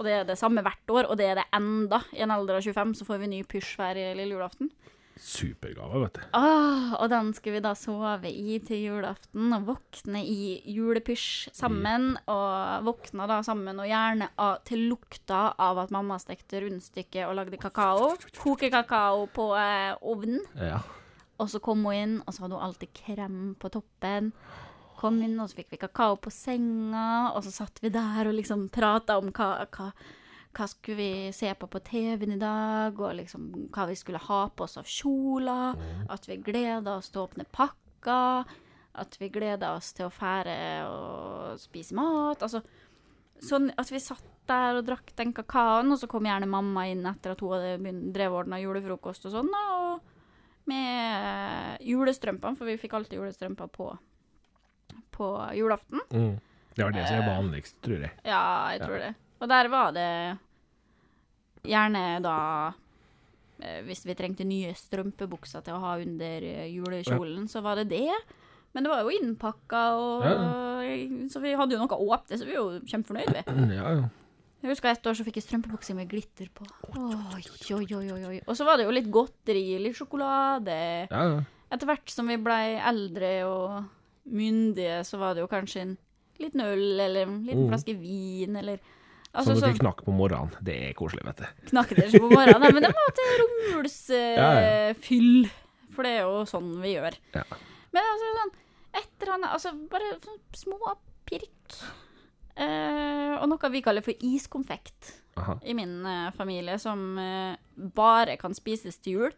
Og det er det samme hvert år, og det er det enda. I en alder av 25 så får vi ny pysj hver lille julaften. Supergave, vet du. Ah, og den skal vi da sove i til julaften, og våkne i julepysj sammen. Og våkne da sammen, og gjerne av, til lukta av at mamma stekte rundstykke og lagde kakao. Koke kakao på eh, ovnen. Ja. Og så kom hun inn, og så hadde hun alltid krem på toppen. Kom inn, og så fikk vi kakao på senga, og så satt vi der og liksom prata om hva, hva, hva skulle vi se på på TV-en i dag, og liksom hva vi skulle ha på oss av kjoler. At vi gleda oss til å åpne pakker. At vi gleda oss til å fære og spise mat. Altså sånn at vi satt der og drakk den kakaoen, og så kom gjerne mamma inn etter at hun hadde drevet og ordna julefrokost og sånn, da, og med julestrømpene, for vi fikk alltid julestrømper på, på julaften. Mm. Det var det som er vanligst, tror jeg. Ja, jeg tror det. Og der var det gjerne da eh, Hvis vi trengte nye strømpebukser til å ha under julekjolen, julekjolen, så var det det. Men det var jo innpakka, og, så vi hadde jo noe åpne, så vi var jo kjempefornøyd. vi. Ja, ja. Jeg husker et år så fikk jeg strømpebukse med glitter på. Oi, oi, oi, oi. Og så var det jo litt godteri, litt sjokolade. ja, ja. Etter hvert som vi blei eldre og myndige, så var det jo kanskje en liten øl eller en liten Mm. flaske vin eller Altså dere de knakk på morgenen. Det er koselig, vet du. knakker dere ikke på morgenen. Nei, men det var til romjulsfyll. Ja, ja. for det er jo sånn vi gjør. Ja. Men altså sånn et eller annet Altså bare sånn små pirk. Eh, og noe vi kaller for iskonfekt Aha. i min eh, familie, som eh, bare kan spises til jul,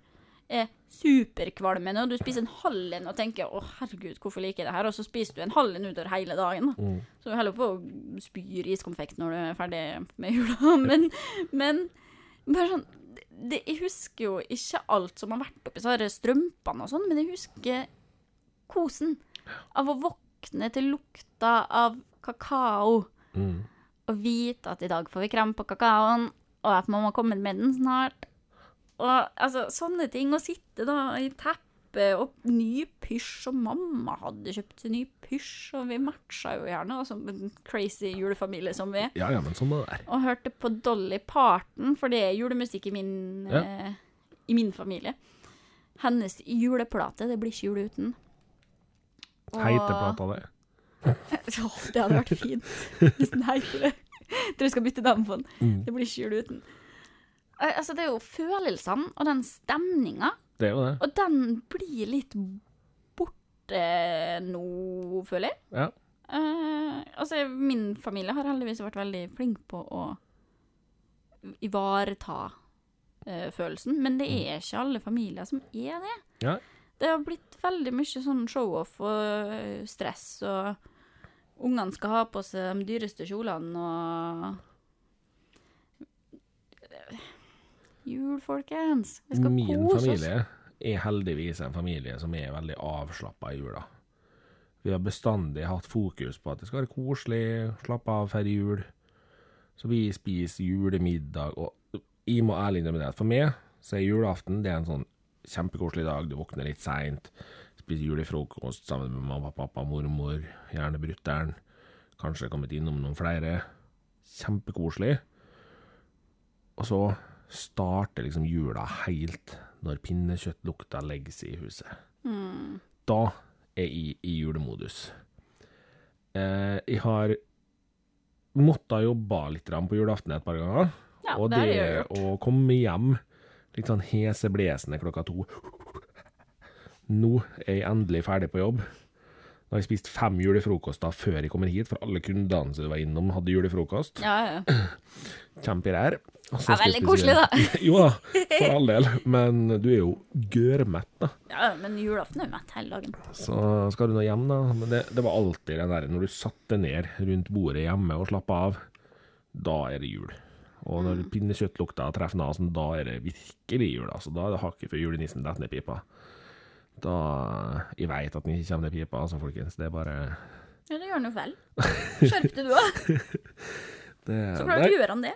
er superkvalmende. Og du spiser en halv en og tenker 'Å, herregud, hvorfor liker jeg det her?' Og så spiser du en halv en utover hele dagen. da. Mm. Så du holder på å spyr iskonfekt når du er ferdig med jula. Men, men bare sånn det, Jeg husker jo ikke alt som har vært oppi så disse strømpene og sånn, men jeg husker kosen av å våkne til lukta av kakao Mm. og vite at i dag får vi krem på kakaoen, og at mamma kommer med den snart. Og altså, sånne ting. Å sitte da i teppe og ny pysj, og mamma hadde kjøpt ny pysj, og vi matcha jo gjerne, som en crazy julefamilie som vi er. Ja, ja, men sånn er det. Og hørte på Dolly Parton, for det er julemusikk i min, Ja. eh, i min familie. Hennes juleplate, det blir ikke jul uten. Og- Heite det. Det hadde vært fint hvis den heter det. Jeg tror jeg skal bytte navn på den. Mm. Det blir ikke jul uten. Eh, Altså, det er jo følelsene og den stemninga, Det er jo det. og den blir litt borte nå, føler jeg. Ja. Uh, altså, min familie har heldigvis vært veldig flink på å ivareta uh, følelsen, men det er ikke alle familier som er det. Ja. Det har blitt veldig mye sånn show-off og stress, og ungene skal ha på seg de dyreste kjolene og Jul, folkens. Vi skal Min kose oss. familie er heldigvis en familie som er veldig avslappa i jula. Vi har bestandig hatt fokus på at det skal være koselig, slappe av feire jul. Så vi spiser julemiddag, og jeg må ærlig innrømme det at for meg så er julaften det er en sånn kjempekoselig dag. Du våkner litt seint, spiser julefrokost sammen med mamma, pappa, mormor, gjerne brutter'n. Kanskje kommet innom noen flere. Kjempekoselig. Og så starter liksom jula helt når pinnekjøttlukta legger seg i huset. Mm. Da er jeg i julemodus. Eh, jeg har måttet jobbe litt på julaften et par ganger. Ja, og det det å komme hjem litt sånn heseblesende klokka to Nå er jeg endelig ferdig på jobb. Da har jeg spist fem julefrokoster før jeg kommer hit, for alle kundene som var innom, hadde julefrokost. Ja, ja. Kjempegreier. Og så Ja, veldig koselig, da. jo da, for all del. Men du er jo gørmett, da. ja, men julaften er jo mett hele dagen. Så skal du nå hjem, da. Men det, det var alltid den der når du satte ned rundt bordet hjemme og slappa av, da er det jul. Og når pinnekjøttlukta treffer nesen, da er det virkelig jul. Altså, da er det hakket før julenissen detter ned pipa. Da Jeg veit at den ikke kommer ned pipa, altså, folkens. Det er bare Ja, det gjør han jo vel. Skjerp deg, du òg. Så Så klart å gjør han det.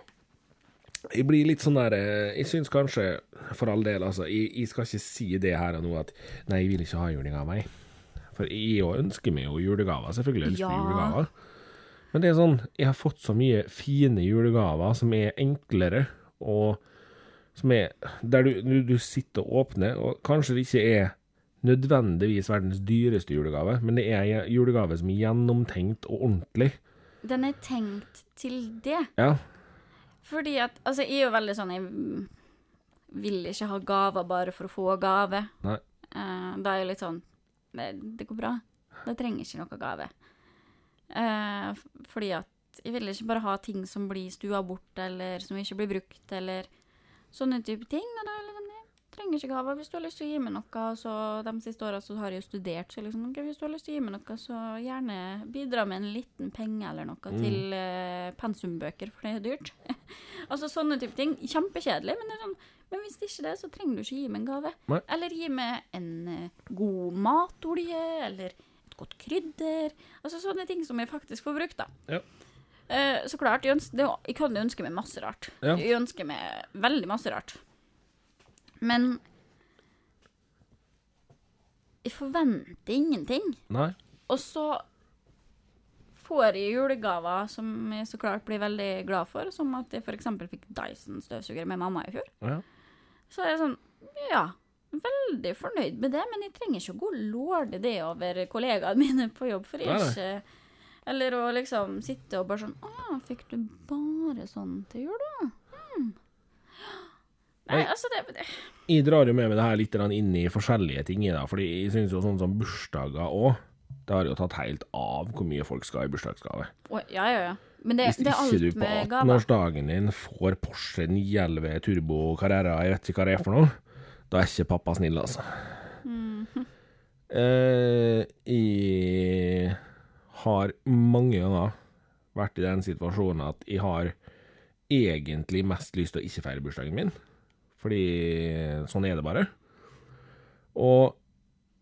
Jeg blir litt sånn der eh, Jeg syns kanskje, for all del, altså jeg, jeg skal ikke si det her og nå at Nei, jeg vil ikke ha juling av meg. For jeg òg ønsker meg jo julegaver. Selvfølgelig ønsker jeg Ja. julegaver. Men det er sånn Jeg har fått så mye fine julegaver som er enklere, og som er Der du, du, du sitter og åpner, og kanskje det ikke er nødvendigvis verdens dyreste julegave, men det er en julegave som er gjennomtenkt og ordentlig. Den er tenkt til det. Ja. Fordi at Altså, jeg er jo veldig sånn Jeg vil ikke ha gaver bare for å få gave. Nei. Uh, da er jeg litt sånn Det, det går bra. Da trenger ikke noe gave. Uh, fordi at jeg vil ikke bare ha ting som blir stua bort, eller som ikke blir brukt, eller sånne type ting. Og da er det trenger ikke gaver. Hvis du har lyst til å gi meg noe, så de siste åra så har jeg jo studert, så liksom, hvis du har lyst til å gi meg noe, så gjerne bidra med en liten penge eller noe Mm. til uh, pensumbøker, for det er dyrt. altså sånne type ting. Kjempekjedelig, men det er sånn men hvis ikke det, så trenger du ikke gi meg en gave. Nei. Eller gi meg en uh, god matolje, eller et godt krydder. Altså sånne ting som jeg faktisk får brukt, da. Ja. Uh, så klart, jeg, ønsker, det, jeg kan ønske meg masse rart. Ja. Jeg ønsker meg veldig masse rart. Men jeg forventer ingenting. Nei. Og så får jeg julegaver som jeg så klart blir veldig glad for, som at jeg f.eks. fikk Dyson-støvsuger med mamma i fjor. Ja. Så er jeg sånn Ja, veldig fornøyd med det, men jeg trenger ikke å gå og lorde det over kollegaene mine på jobb, for jeg er ikke Eller å liksom sitte og bare sånn Å ja, fikk du bare sånn til jul, da? Nei, altså det, det Jeg drar jo med meg det her litt inn i forskjellige ting det, fordi jeg syns jo sånn som bursdager òg Det har jo tatt helt av hvor mye folk skal i bursdagsgave. Ja, ja, ja. Men det, Hvis det er ikke du på 18-årsdagen din får Porsche 911 Turbo Carrera, jeg vet ikke hva det er for noe, da er ikke pappa snill, altså. Mm. eh, jeg har mange ganger vært i den situasjonen at jeg har egentlig mest lyst til å ikke feire bursdagen min, fordi sånn er det bare. Og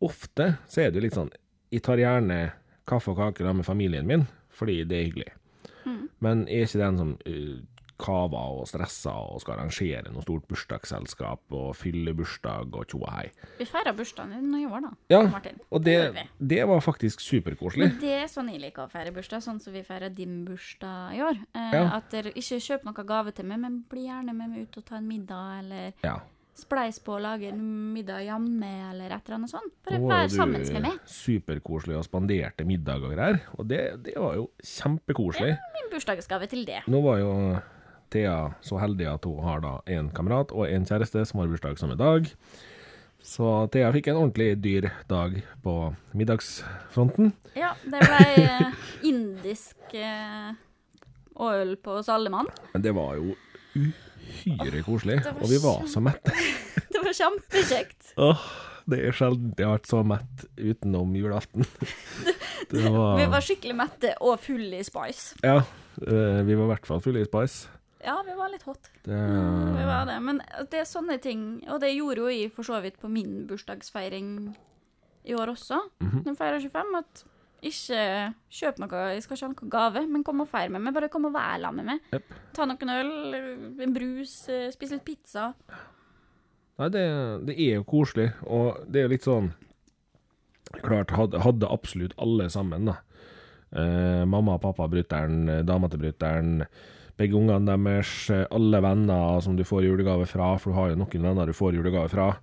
ofte så er det jo litt sånn Jeg tar gjerne kaffe og kake da med familien min, fordi det er hyggelig. Men jeg er ikke den som uh, kaver og stressa og skal arrangere noe stort bursdagsselskap og fylle bursdag og tjo og hei. Vi feira bursdagen din i år, da. Ja, Martin. og Det det, det var faktisk superkoselig. Det er sånn jeg liker å feire bursdag, sånn som vi feirer din bursdag i år. Eh, Ja. At dere ikke kjøper noe gave til meg, men bli gjerne med meg ut og ta en middag, eller Ja. spleis på å lage en middag hjemme, eller et eller annet sånt. Bare Nå vær sammen med meg. superkoselig og spanderte middag og greier, og det, det var jo kjempekoselig. Min bursdagsgave til det. Nå var jo Thea så heldig at hun har da en kamerat og en kjæreste som har bursdag samme dag. Så Thea fikk en ordentlig dyr dag på middagsfronten. Ja, det ble eh, indisk eh, og øl på Sallemann. Men det var jo uhyre koselig, oh, og vi var så mette. Det var kjempekjekt. Åh, det er sjelden jeg har vært så mett utenom julaften. Det var, Vi var skikkelig mette og fulle i spice. Ja, eh, vi var i hvert fall fulle i spice. Ja, vi var litt hot. Det, Vi var det. Men det er sånne ting, og det gjorde jo jeg for så vidt på min bursdagsfeiring i år også. Mhm. Den feirer 25, at ikke kjøp noe, jeg skal ikke ha noe gave, men kom og feir med meg. Bare kom og vær sammen med meg. Yep. Ta noen øl, en brus, eh, spis litt pizza. Nei, det, det er jo koselig, og det er jo litt sånn Klart, hadde, hadde absolutt alle sammen, da. Eh, mamma og pappa brutter'n, dama til brutter'n, begge ungene deres, eh, alle venner som du får julegave fra, for du har jo noen venner du får julegave fra.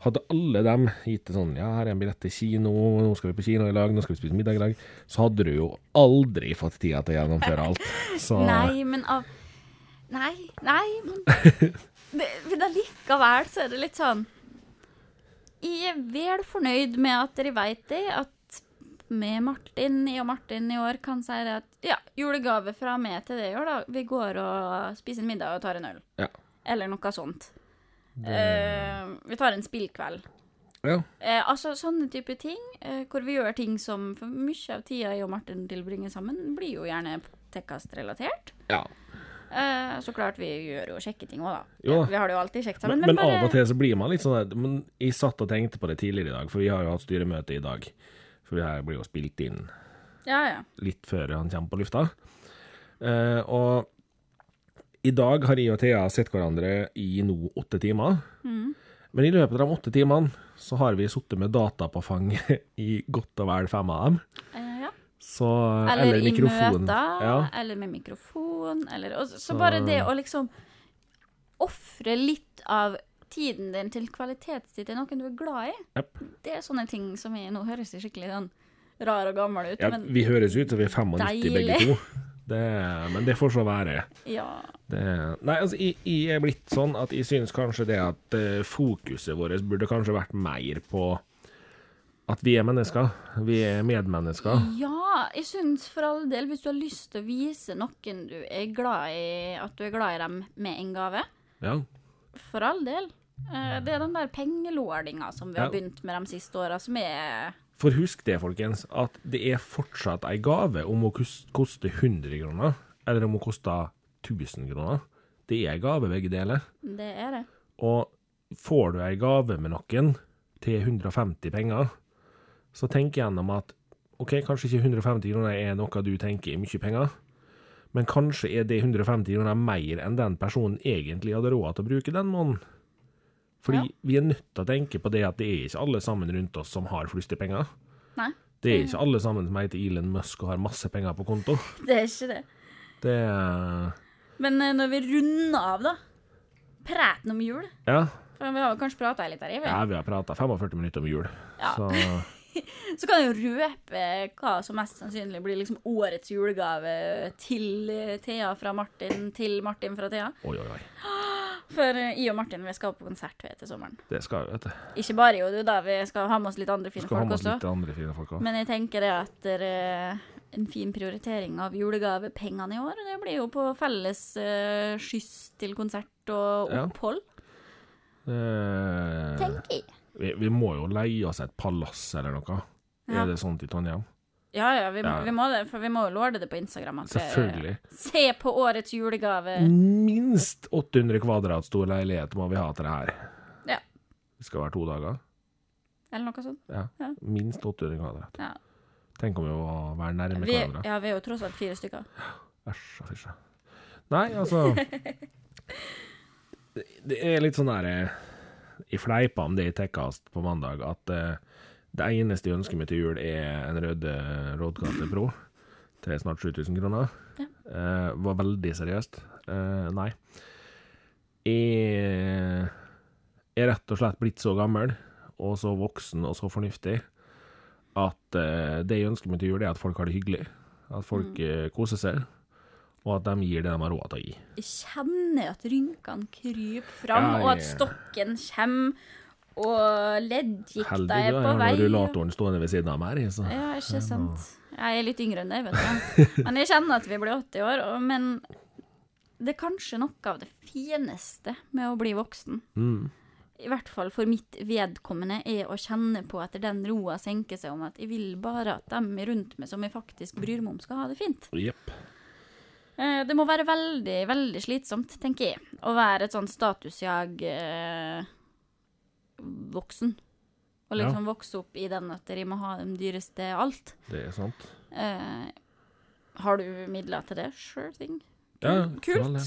Hadde alle dem gitt det sånn Ja, her er en billett til kino, nå skal vi på kino i lag, nå skal vi spise middag i lag, så hadde du jo aldri fått tida til å gjennomføre alt. Så Nei, men av Nei, nei, men det, Men allikevel så er det litt sånn Jeg er vel fornøyd med at dere veit det, at med Martin, jeg og Martin i år kan si det at ja, julegave fra meg til deg i år, da. Vi går og spiser en middag og tar en øl. Ja. Eller noe sånt. Eh, vi tar en spillkveld. ja. Eh, altså sånne type ting, eh, hvor vi gjør ting som for mye av tida jeg og Martin tilbringer sammen, blir jo gjerne tekkast-relatert. ja. Eh, så klart vi gjør jo kjekke ting òg, da. Jo. Vi har det jo alltid kjekt sammen. Men, men bare- av og til så blir man litt sånn der Men jeg satt og tenkte på det tidligere i dag, for vi har jo hatt styremøte i dag. For det her blir jo spilt inn Ja, ja. litt før han kommer på lufta. Eh, og i dag har jeg og Thea sett hverandre i nå åtte timer. Mm. Men i løpet av de åtte timene så har vi sittet med data på fanget i godt og vel fem av dem. Eh, ja. Så, Eller, i mikrofon. møter, Ja. eller med mikrofon, eller og, Så Så- bare det å liksom ofre litt av tiden din til kvalitetstid til noen du er glad i, yep. det er sånne ting som jeg nå høres skikkelig sånn rar og gammel ut, Ja, men vi høres ut som vi er 95 begge to. Det, men det får så være. ja. Det, nei, altså, jeg, jeg er blitt sånn at jeg syns kanskje det at uh, fokuset vårt burde kanskje vært mer på at vi er mennesker. Vi er medmennesker. Ja, jeg syns for all del, hvis du har lyst til å vise noen du er glad i, at du er glad i dem med en gave, Ja. for all del. Uh, Det er den der pengelordinga som vi har Ja. begynt med de siste åra, som er For husk det, folkens, at det er fortsatt ei gave om å koster koste 100 kroner, eller om å koste 1000 kroner. Det er ei gave, begge deler. Det er det. Og får du ei gave med noen til 150 penger, så tenk gjennom at OK, kanskje ikke 150 kroner er noe du tenker er mye penger, men kanskje er det 150 kroner mer enn den personen egentlig hadde råd til å bruke den måneden. Fordi Ja. vi er nødt til å tenke på det at det er ikke alle sammen rundt oss som har flust. Nei, Det er ikke alle sammen som heter Elon Musk og har masse penger på konto. det er ikke det. Det er Men eh, når vi runder av, da Praten om jul. Ja, For vi har kanskje prata litt her, i ja vi har prata 45 minutter om jul, Ja. så Så kan jeg jo røpe hva som mest sannsynlig blir liksom årets julegave til eh, Thea fra Martin til Martin fra Thea. Oi, oi, oi. For jeg I og Martin vi skal på konsert vet, til sommeren. Det skal vi, vet du. Ikke bare jo, du, da. Vi skal ha med oss litt andre fine Skal folk også. andre fine folk også. Men jeg tenker det at det er en fin prioritering av julegavepengene i år. Det blir jo på felles uh, skyss til konsert og Ja. opphold, Eh, tenker jeg. vi, vi må jo leie oss et palass eller noe. Ja. Er det sånt i Trondheim? Ja, ja, vi, må- Ja. vi må det, for vi må jo lorde det på Instagram. At Selvfølgelig. Se på årets julegave. Minst 800 kvadrat stor leilighet må vi ha til det her. Ja. Det skal være to dager. Eller noe sånt. Ja. Ja. Minst 800 kvadrat. Ja. Tenk om vi må være nærme Vi, hverandre. ja, vi er jo tross alt fire stykker. Æsj og fysj. Nei, altså det, det er litt sånn derre i Jeg fleipa om det i Tekkast på mandag, at eh, det eneste jeg ønsker meg til jul, er en rød eh, Roadcaster Pro til snart 7000 kroner. Ja. Eh, var veldig seriøst. Eh, nei. Jeg er rett og slett blitt så gammel, og så voksen og så fornuftig, at eh, det jeg ønsker meg til jul, er at folk har det hyggelig. At folk eh, koser seg, og at de gir det de har råd til å gi. Jeg kjenner at rynkene kryper fram, Ja, og at stokken kommer, og leddgikta Heldig du på vei. Heldig jeg har rullatoren stående ved siden av meg. Så. Ja, ikke sant. Jeg er litt yngre enn deg, vet du. Men jeg kjenner at vi blir 80 år. Men det er kanskje noe av det fineste med å bli voksen. Mm. I hvert fall for mitt vedkommende er å kjenne på etter den roa senker seg om at jeg vil bare at dem rundt meg som jeg faktisk bryr meg om, skal ha det fint. Jepp. Eh, Det må være veldig, veldig slitsomt, tenker jeg, å være et sånn statusjag eh, voksen. Og Ja. liksom vokse opp i den at de må ha de dyreste alt. Det er sant. Eh, har du midler til det? Sure thing. Ja, Kult. for all.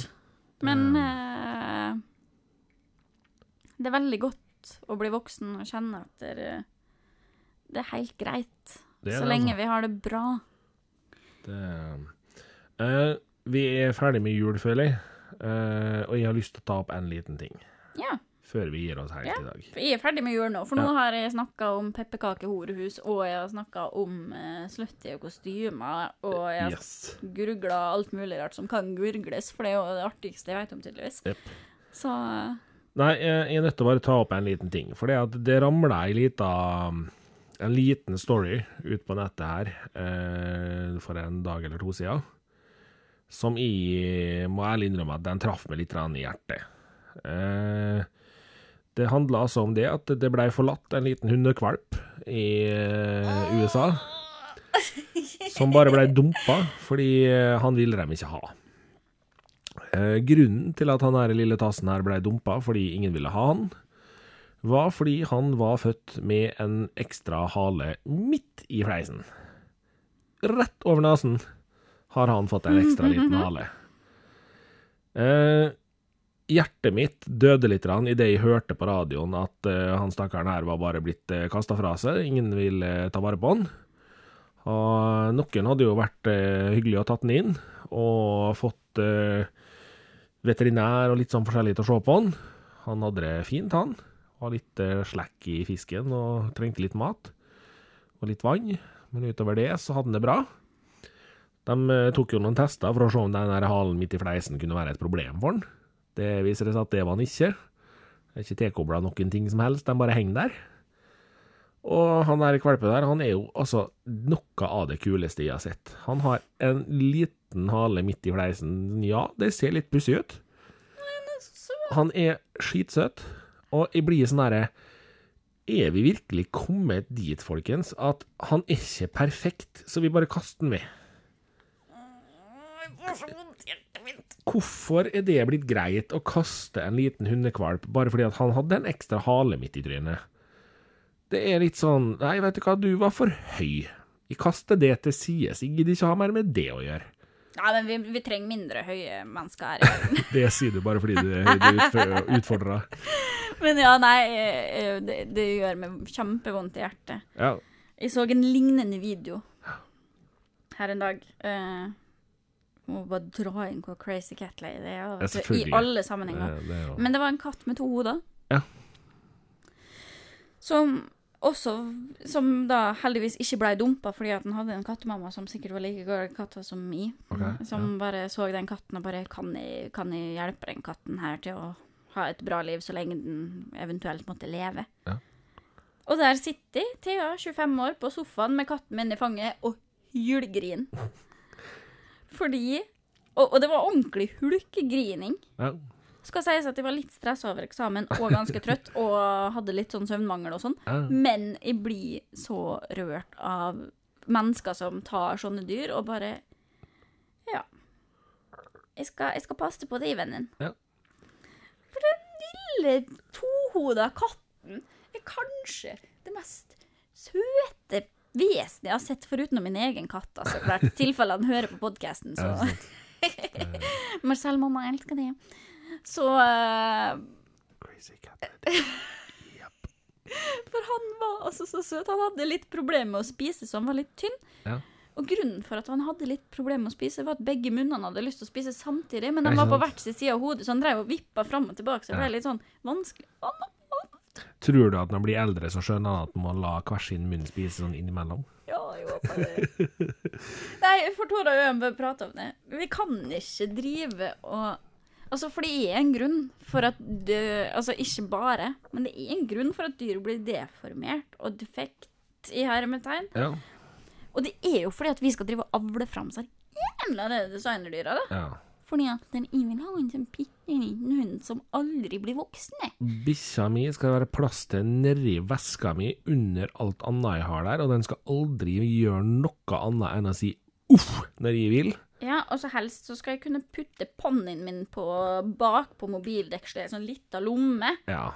Men eh, det er veldig godt å bli voksen og kjenne at det, det er helt greit. Er så det, lenge altså. vi har det bra. Det, eh, vi er ferdig med jul, føler jeg. Eh, og jeg har lyst til å ta opp en liten ting Ja. Før vi gir oss helt Ja. i dag. For jeg er ferdig med jul nå, for nå har jeg snakka om pepperkakehorehus, og jeg har snakka om uh, slutty og kostymer, og jeg har Yes. grugla alt mulig rart som kan gurgles, for det er jo det artigste jeg vet om, tydeligvis. Yep. Så eh, Nei, jeg er nødt til å bare ta opp en liten ting. For det at det ramla ei lita En liten story ut på nettet her eh, for en dag eller to siden, som jeg må ærlig innrømme at den traff meg litt i hjertet. Eh, det handla altså om det at det blei forlatt en liten hundekvalp i eh, USA. Som bare blei dumpa fordi eh, han ville dem ikke ha. Eh, grunnen til at han her lille tassen her ble dumpa fordi ingen ville ha han, var fordi han var født med en ekstra hale midt i fleisen. Rett over nesen har han fått en ekstra liten hale. Eh, hjertet mitt døde litt idet jeg hørte på radioen at uh, han stakkaren her var bare blitt uh, kasta fra seg. Ingen ville uh, ta vare på han. Og noen hadde jo vært uh, hyggelig og tatt han inn, og fått uh, veterinær og litt sånn forskjellig til å se på han. Han hadde det fint, han. Var litt uh, slekk i fisken og trengte litt mat. Og litt vann. Men utover det så hadde han det bra. De eh, tok jo noen tester for å se om den halen midt i fleisen kunne være et problem for han. Det viser seg at det var han ikke. Det er ikke tilkobla noen ting som helst, de bare henger der. Og han der kvalpen der, han er jo altså noe av det kuleste jeg har sett. Han har en liten hale midt i fleisen. Ja, det ser litt pussig ut. Han er skitsøt, Og jeg blir sånn herre Er vi virkelig kommet dit, folkens, at han er ikke perfekt, så vi bare kaster den ved? Hvorfor er det blitt greit å kaste en liten hundekvalp bare fordi at han hadde en ekstra hale midt i trynet? Det er litt sånn Nei, vet du hva, du var for høy. Jeg kaster det til sides. Jeg gidder ikke ha mer med det å gjøre. Ja, men vi, vi trenger mindre høye mennesker her i verden. Det sier du bare fordi du er utfordra. Men ja, nei, eh, det, det gjør meg kjempevondt i hjertet. Ja. Jeg så en lignende video her en dag. Uh, må bare dra inn hvor crazy cat lady er. Ja, I alle sammenhenger. Det, det Men det var en katt med to hoder. Ja. Som også Som da heldigvis ikke ble dumpa fordi at han hadde en kattemamma som sikkert var like glad i katter som meg. Okay, som bare så den katten og bare kan jeg, kan jeg hjelpe den katten her til å ha et bra liv så lenge den eventuelt måtte leve? Ja. Og der sitter Thea, 25 år, på sofaen med katten min i fanget og hylgriner. Fordi og, og det var ordentlig hulkegrining. ja. Skal sies at jeg var litt stressa over eksamen og ganske trøtt og hadde litt sånn søvnmangel og sånn. Ja. Men jeg blir så rørt av mennesker som tar sånne dyr og bare Ja. Jeg skal, jeg skal passe på deg, vennen. Ja. For den lille tohoda katten er kanskje det mest søte vesenet jeg har sett foruten min egen katt. Altså, hvert tilfelle han hører på podkasten, så Marcel, mamma, jeg elsker deg. Så uh, Crazy cat. For han var altså så søt. Han hadde litt problemer med å spise, så han var litt tynn. Ja. Og grunnen for at han hadde litt problemer med å spise, var at begge munnene hadde lyst til å spise samtidig, men de var på hver sin side av hodet, så han drev og vippa fram og tilbake, så det ble litt sånn vanskelig. Å, Tror du at når han blir eldre, så skjønner han at han må la hver sin munn spise sånn innimellom? Ja, jeg håper det. Nei, for Tora og Øen bør prate om det. Vi kan ikke drive og Altså, for det er en grunn for at du, Altså, ikke bare, men det er en grunn for at dyr blir deformert og defekt i hermetegn. Ja. Og det er jo fordi at vi skal drive og avle fram så jævla designerdyra, da. ja. Fordi at jeg vil ha en sånn bitte liten hund som aldri blir voksen. Bikkja mi skal være plass til nedi veska mi under alt annet jeg har der, og den skal aldri gjøre noe annet enn å si uff når jeg vil. Ja, og så helst så skal jeg kunne putte ponnien min på bak på mobildekselet, sånn lita lomme. Ja.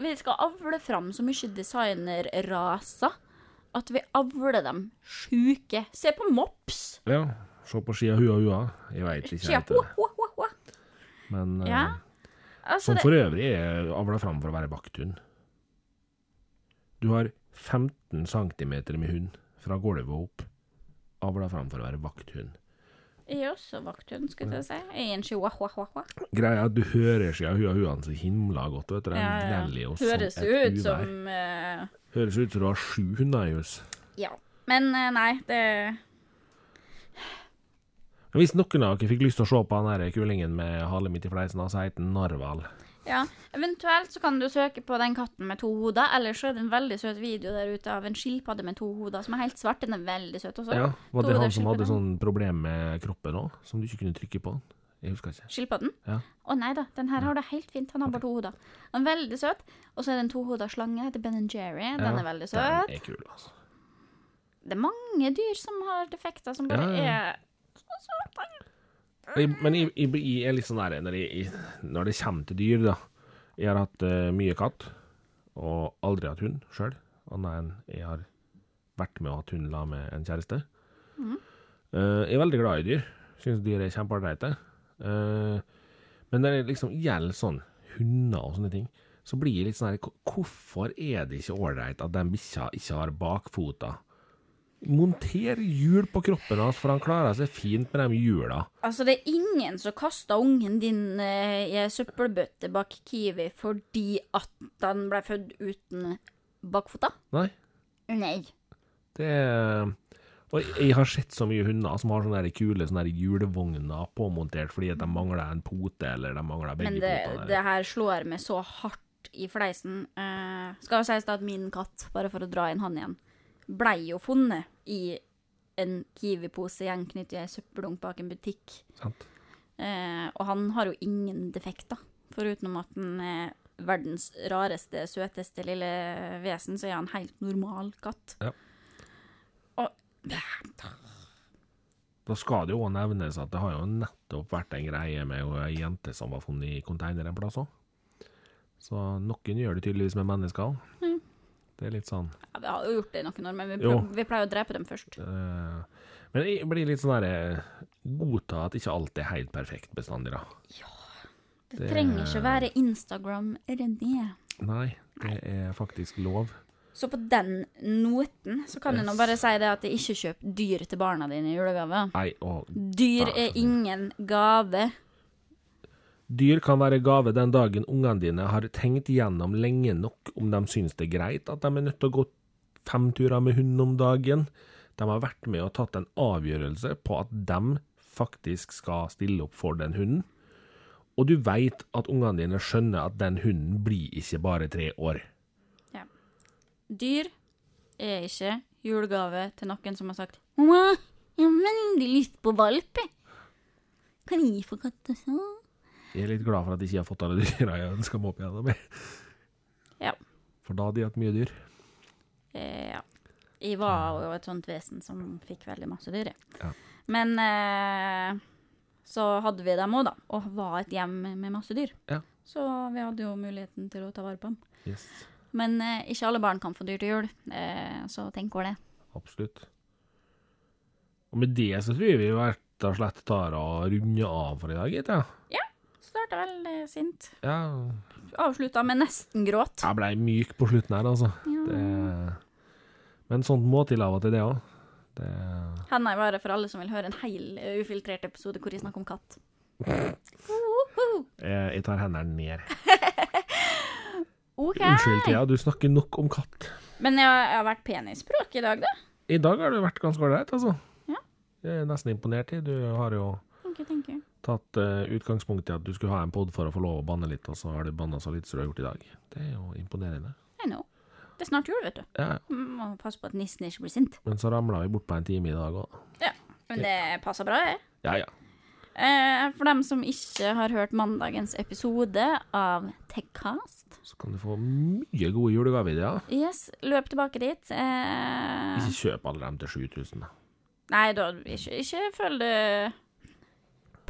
Vi skal avle fram så mye designerraser at vi avler dem sjuke. Se på mops! ja. Se på skia hua hua. Jeg veit ikke Skia, helt det. Men eh, Ja. Altså, som for øvrig er avla fram for å være vakthund. Du har 15 cm med hund fra gulvet og opp. Avla fram for å være vakthund. jeg er også vakthund, skal jeg si. Jeg er en chihuahua. Greia er at du hører skia hua huaen så himla godt, vet du. Den Ja, ja. Høres ut som uh... Høres ut som du har sju hunder i hus. Ja. Men eh, nei, det Hvis noen av dere fikk lyst til å se på han der kulingen med hale midt i fleisen, så heter han Narval. Ja. Eventuelt så kan du søke på den katten med to hoder, eller så er det en veldig søt video der ute av en skilpadde med to hoder, som er helt svart. Den er veldig søt også. Ja, Var det To han som hadde sånn problem med kroppen òg, som du ikke kunne trykke på? Jeg husker ikke. Skilpadden? Ja. Å nei da, den her har det helt fint. Han har bare to hoder. Han er veldig søt. Og så er det en tohoda slange, heter Ben Jerry. Den Ja, er veldig søt. Den er kul, altså. Det er mange dyr som har defekter, som bare Ja, er men jeg, jeg, jeg er litt sånn der når, jeg, når det kommer til dyr, da. Jeg har hatt uh, mye katt, og aldri hatt hund sjøl, annet enn jeg har vært med og hatt hund sammen med en kjæreste. Mm. Uh, jeg er veldig glad i dyr. Syns dyr er kjempeålreite. Uh, men når det liksom gjelder sånn hunder og sånne ting, så blir jeg litt sånn her Hvorfor er det ikke ålreit at den bikkja ikke har bakfota? Monter hjul på kroppen hans, for han klarer seg fint med de hjula. Altså, det er ingen som kaster ungen din eh, i ei søppelbøtte bak Kiwi fordi at han ble født uten bakfota? Nei. Nei. Det er Og jeg har sett så mye hunder som har sånne kule sånne julevogner påmontert fordi at de mangler en pote, eller de mangler begge Men det, potene. det her slår meg så hardt i fleisen. Eh, skal jo sies at min katt, bare for å dra inn han igjen, blei jo funnet i en Kiwi-pose gjenknyttet i ei søppeldunk bak en butikk. Sant? Eh, og han har jo ingen defekter, foruten at han er verdens rareste, søteste lille vesen, så er han helt normal katt. Ja. Og Da skal det jo òg nevnes at det har jo nettopp vært en greie med ei jente som var funnet i container en plass òg. Så noen gjør det tydeligvis med mennesker òg. Det er litt sånn ja, Vi har jo gjort det i noen år, men vi, Jo. vi pleier å drepe dem først. Uh, Men jeg blir litt sånn derre Godta at ikke alt er helt perfekt bestandig, da. Det, Det- trenger ikke være Instagram René. Nei, det er faktisk lov. Så på den noten så kan jeg nå bare si det at jeg ikke kjøper dyr til barna dine i julegave. Nei, å, Dyr er ingen gave. Dyr kan være gave den dagen ungene dine har tenkt gjennom lenge nok om de synes det er greit at de er nødt til å gå fem turer med hund om dagen. De har vært med og tatt en avgjørelse på at de faktisk skal stille opp for den hunden. Og du veit at ungene dine skjønner at den hunden blir ikke bare tre år. Dyr er ikke julegave til noen som har sagt Mamma, jeg har veldig lyst på valp. Kan jeg få katt også? Jeg er litt glad for at jeg ikke har fått alle dyra jeg ønsker meg opp igjennom. Ja. For da hadde jeg hatt mye dyr. Eh, ja. Jeg var jo et sånt vesen som fikk veldig masse dyr. jeg. Ja. Men eh, så hadde vi dem òg, da. Og var et hjem med masse dyr. Ja. Så vi hadde jo muligheten til å ta vare på dem. Yes, Men eh, ikke alle barn kan få dyr til jul, eh, så tenk over det. absolutt. Og med det så tror jeg vi rett og slett tar og runder av for i dag, gitt. Ja. Starta veldig sint. ja. Avslutta med nesten gråt. Jeg blei myk på slutten her, altså. Ja. Det... Men sånt må til av og til, det òg. Det... Henda er bare for alle som vil høre en hel eh, ufiltrert episode hvor de snakker om katt. Jeg, jeg tar hendene ned. okay. Unnskyld, Thea, du snakker nok om katt. Men jeg, jeg har vært pen i språk i dag, da. I dag har du vært ganske ålreit, altså. Ja. Jeg er nesten imponert. Du har jo you. Tatt eh, utgangspunkt i at du skulle ha en pod for å få lov å banne litt, og så har du banna så litt som du har gjort i dag. Det er jo imponerende. I know. Det er snart jul, vet du. Ja, Må passe på at nissen ikke blir sint. men så ramla vi bort på en time i dag òg. Ja, Men det passer bra, det. Ja, ja. Eh, for dem som ikke har hørt mandagens episode av Techcast, Så kan du få mye gode julegaveideer. yes, løp tilbake dit. Eh, Ikke kjøp alle dem til 7000, da. nei, da ikke, ikke følg det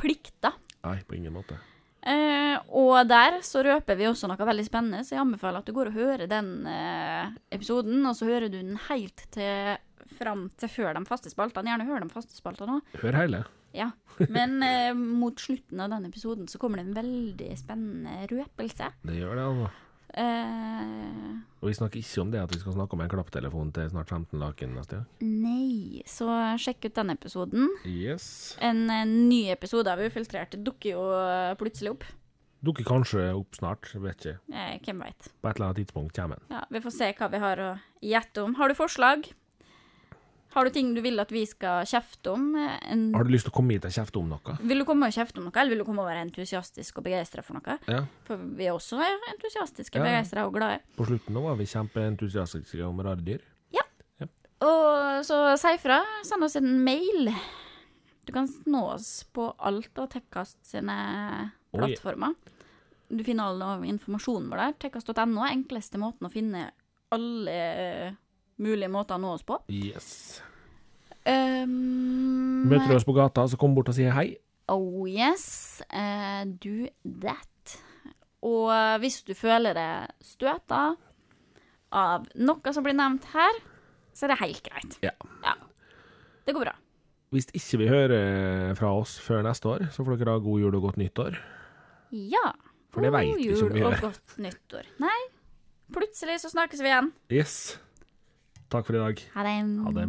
plikta. Nei, på ingen måte. Eh, og der så røper vi også noe veldig spennende, så jeg anbefaler at du går og hører den eh, episoden, og så hører du den helt til fram til før de faste spaltene. Gjerne hør de faste spaltene òg. Hør hele. Ja. Men eh, mot slutten av den episoden så kommer det en veldig spennende røpelse. Det gjør det, altså. Eh, Og vi snakker ikke om det at vi skal snakke om en klapptelefon til snart 15 laken neste gang. nei, så sjekk ut den episoden. Yes. En, en ny episode av Ufiltrert dukker jo eh, plutselig opp. Dukker kanskje opp snart, vet ikke. Eh, hvem veit. På et eller annet tidspunkt kommer den. Ja, vi får se hva vi har å gjette om. Har du forslag? Har du ting du vil at vi skal kjefte om? En, Har du lyst til å komme hit og kjefte om noe? vil du komme og kjefte om noe, eller vil du komme og være entusiastisk og begeistra for noe? Ja. For vi er også entusiastiske, Ja. begeistra og glade. På slutten nå var vi kjempeentusiastiske om rare dyr. Ja. Og så si fra. Send oss en mail. Du kan nå oss på alt av Tekkast sine Oi. plattformer. Du finner all informasjonen vår der. Tekkast.no er enkleste måten å finne alle eh, mulige måter å nå oss på. Yes. Um, Møter du oss på gata, så kom bort og si hei. Oh yes, uh, do that. Og hvis du føler deg støta av noe som blir nevnt her, så er det helt greit. Ja. Ja. Det går bra. Hvis ikke vi hører fra oss før neste år, så får dere ha god jul og godt nyttår. Ja. For det vet vi ikke om vi God jul og godt nyttår. Nei, plutselig så snakkes vi igjen. Yes. Takk for i dag. Ha det.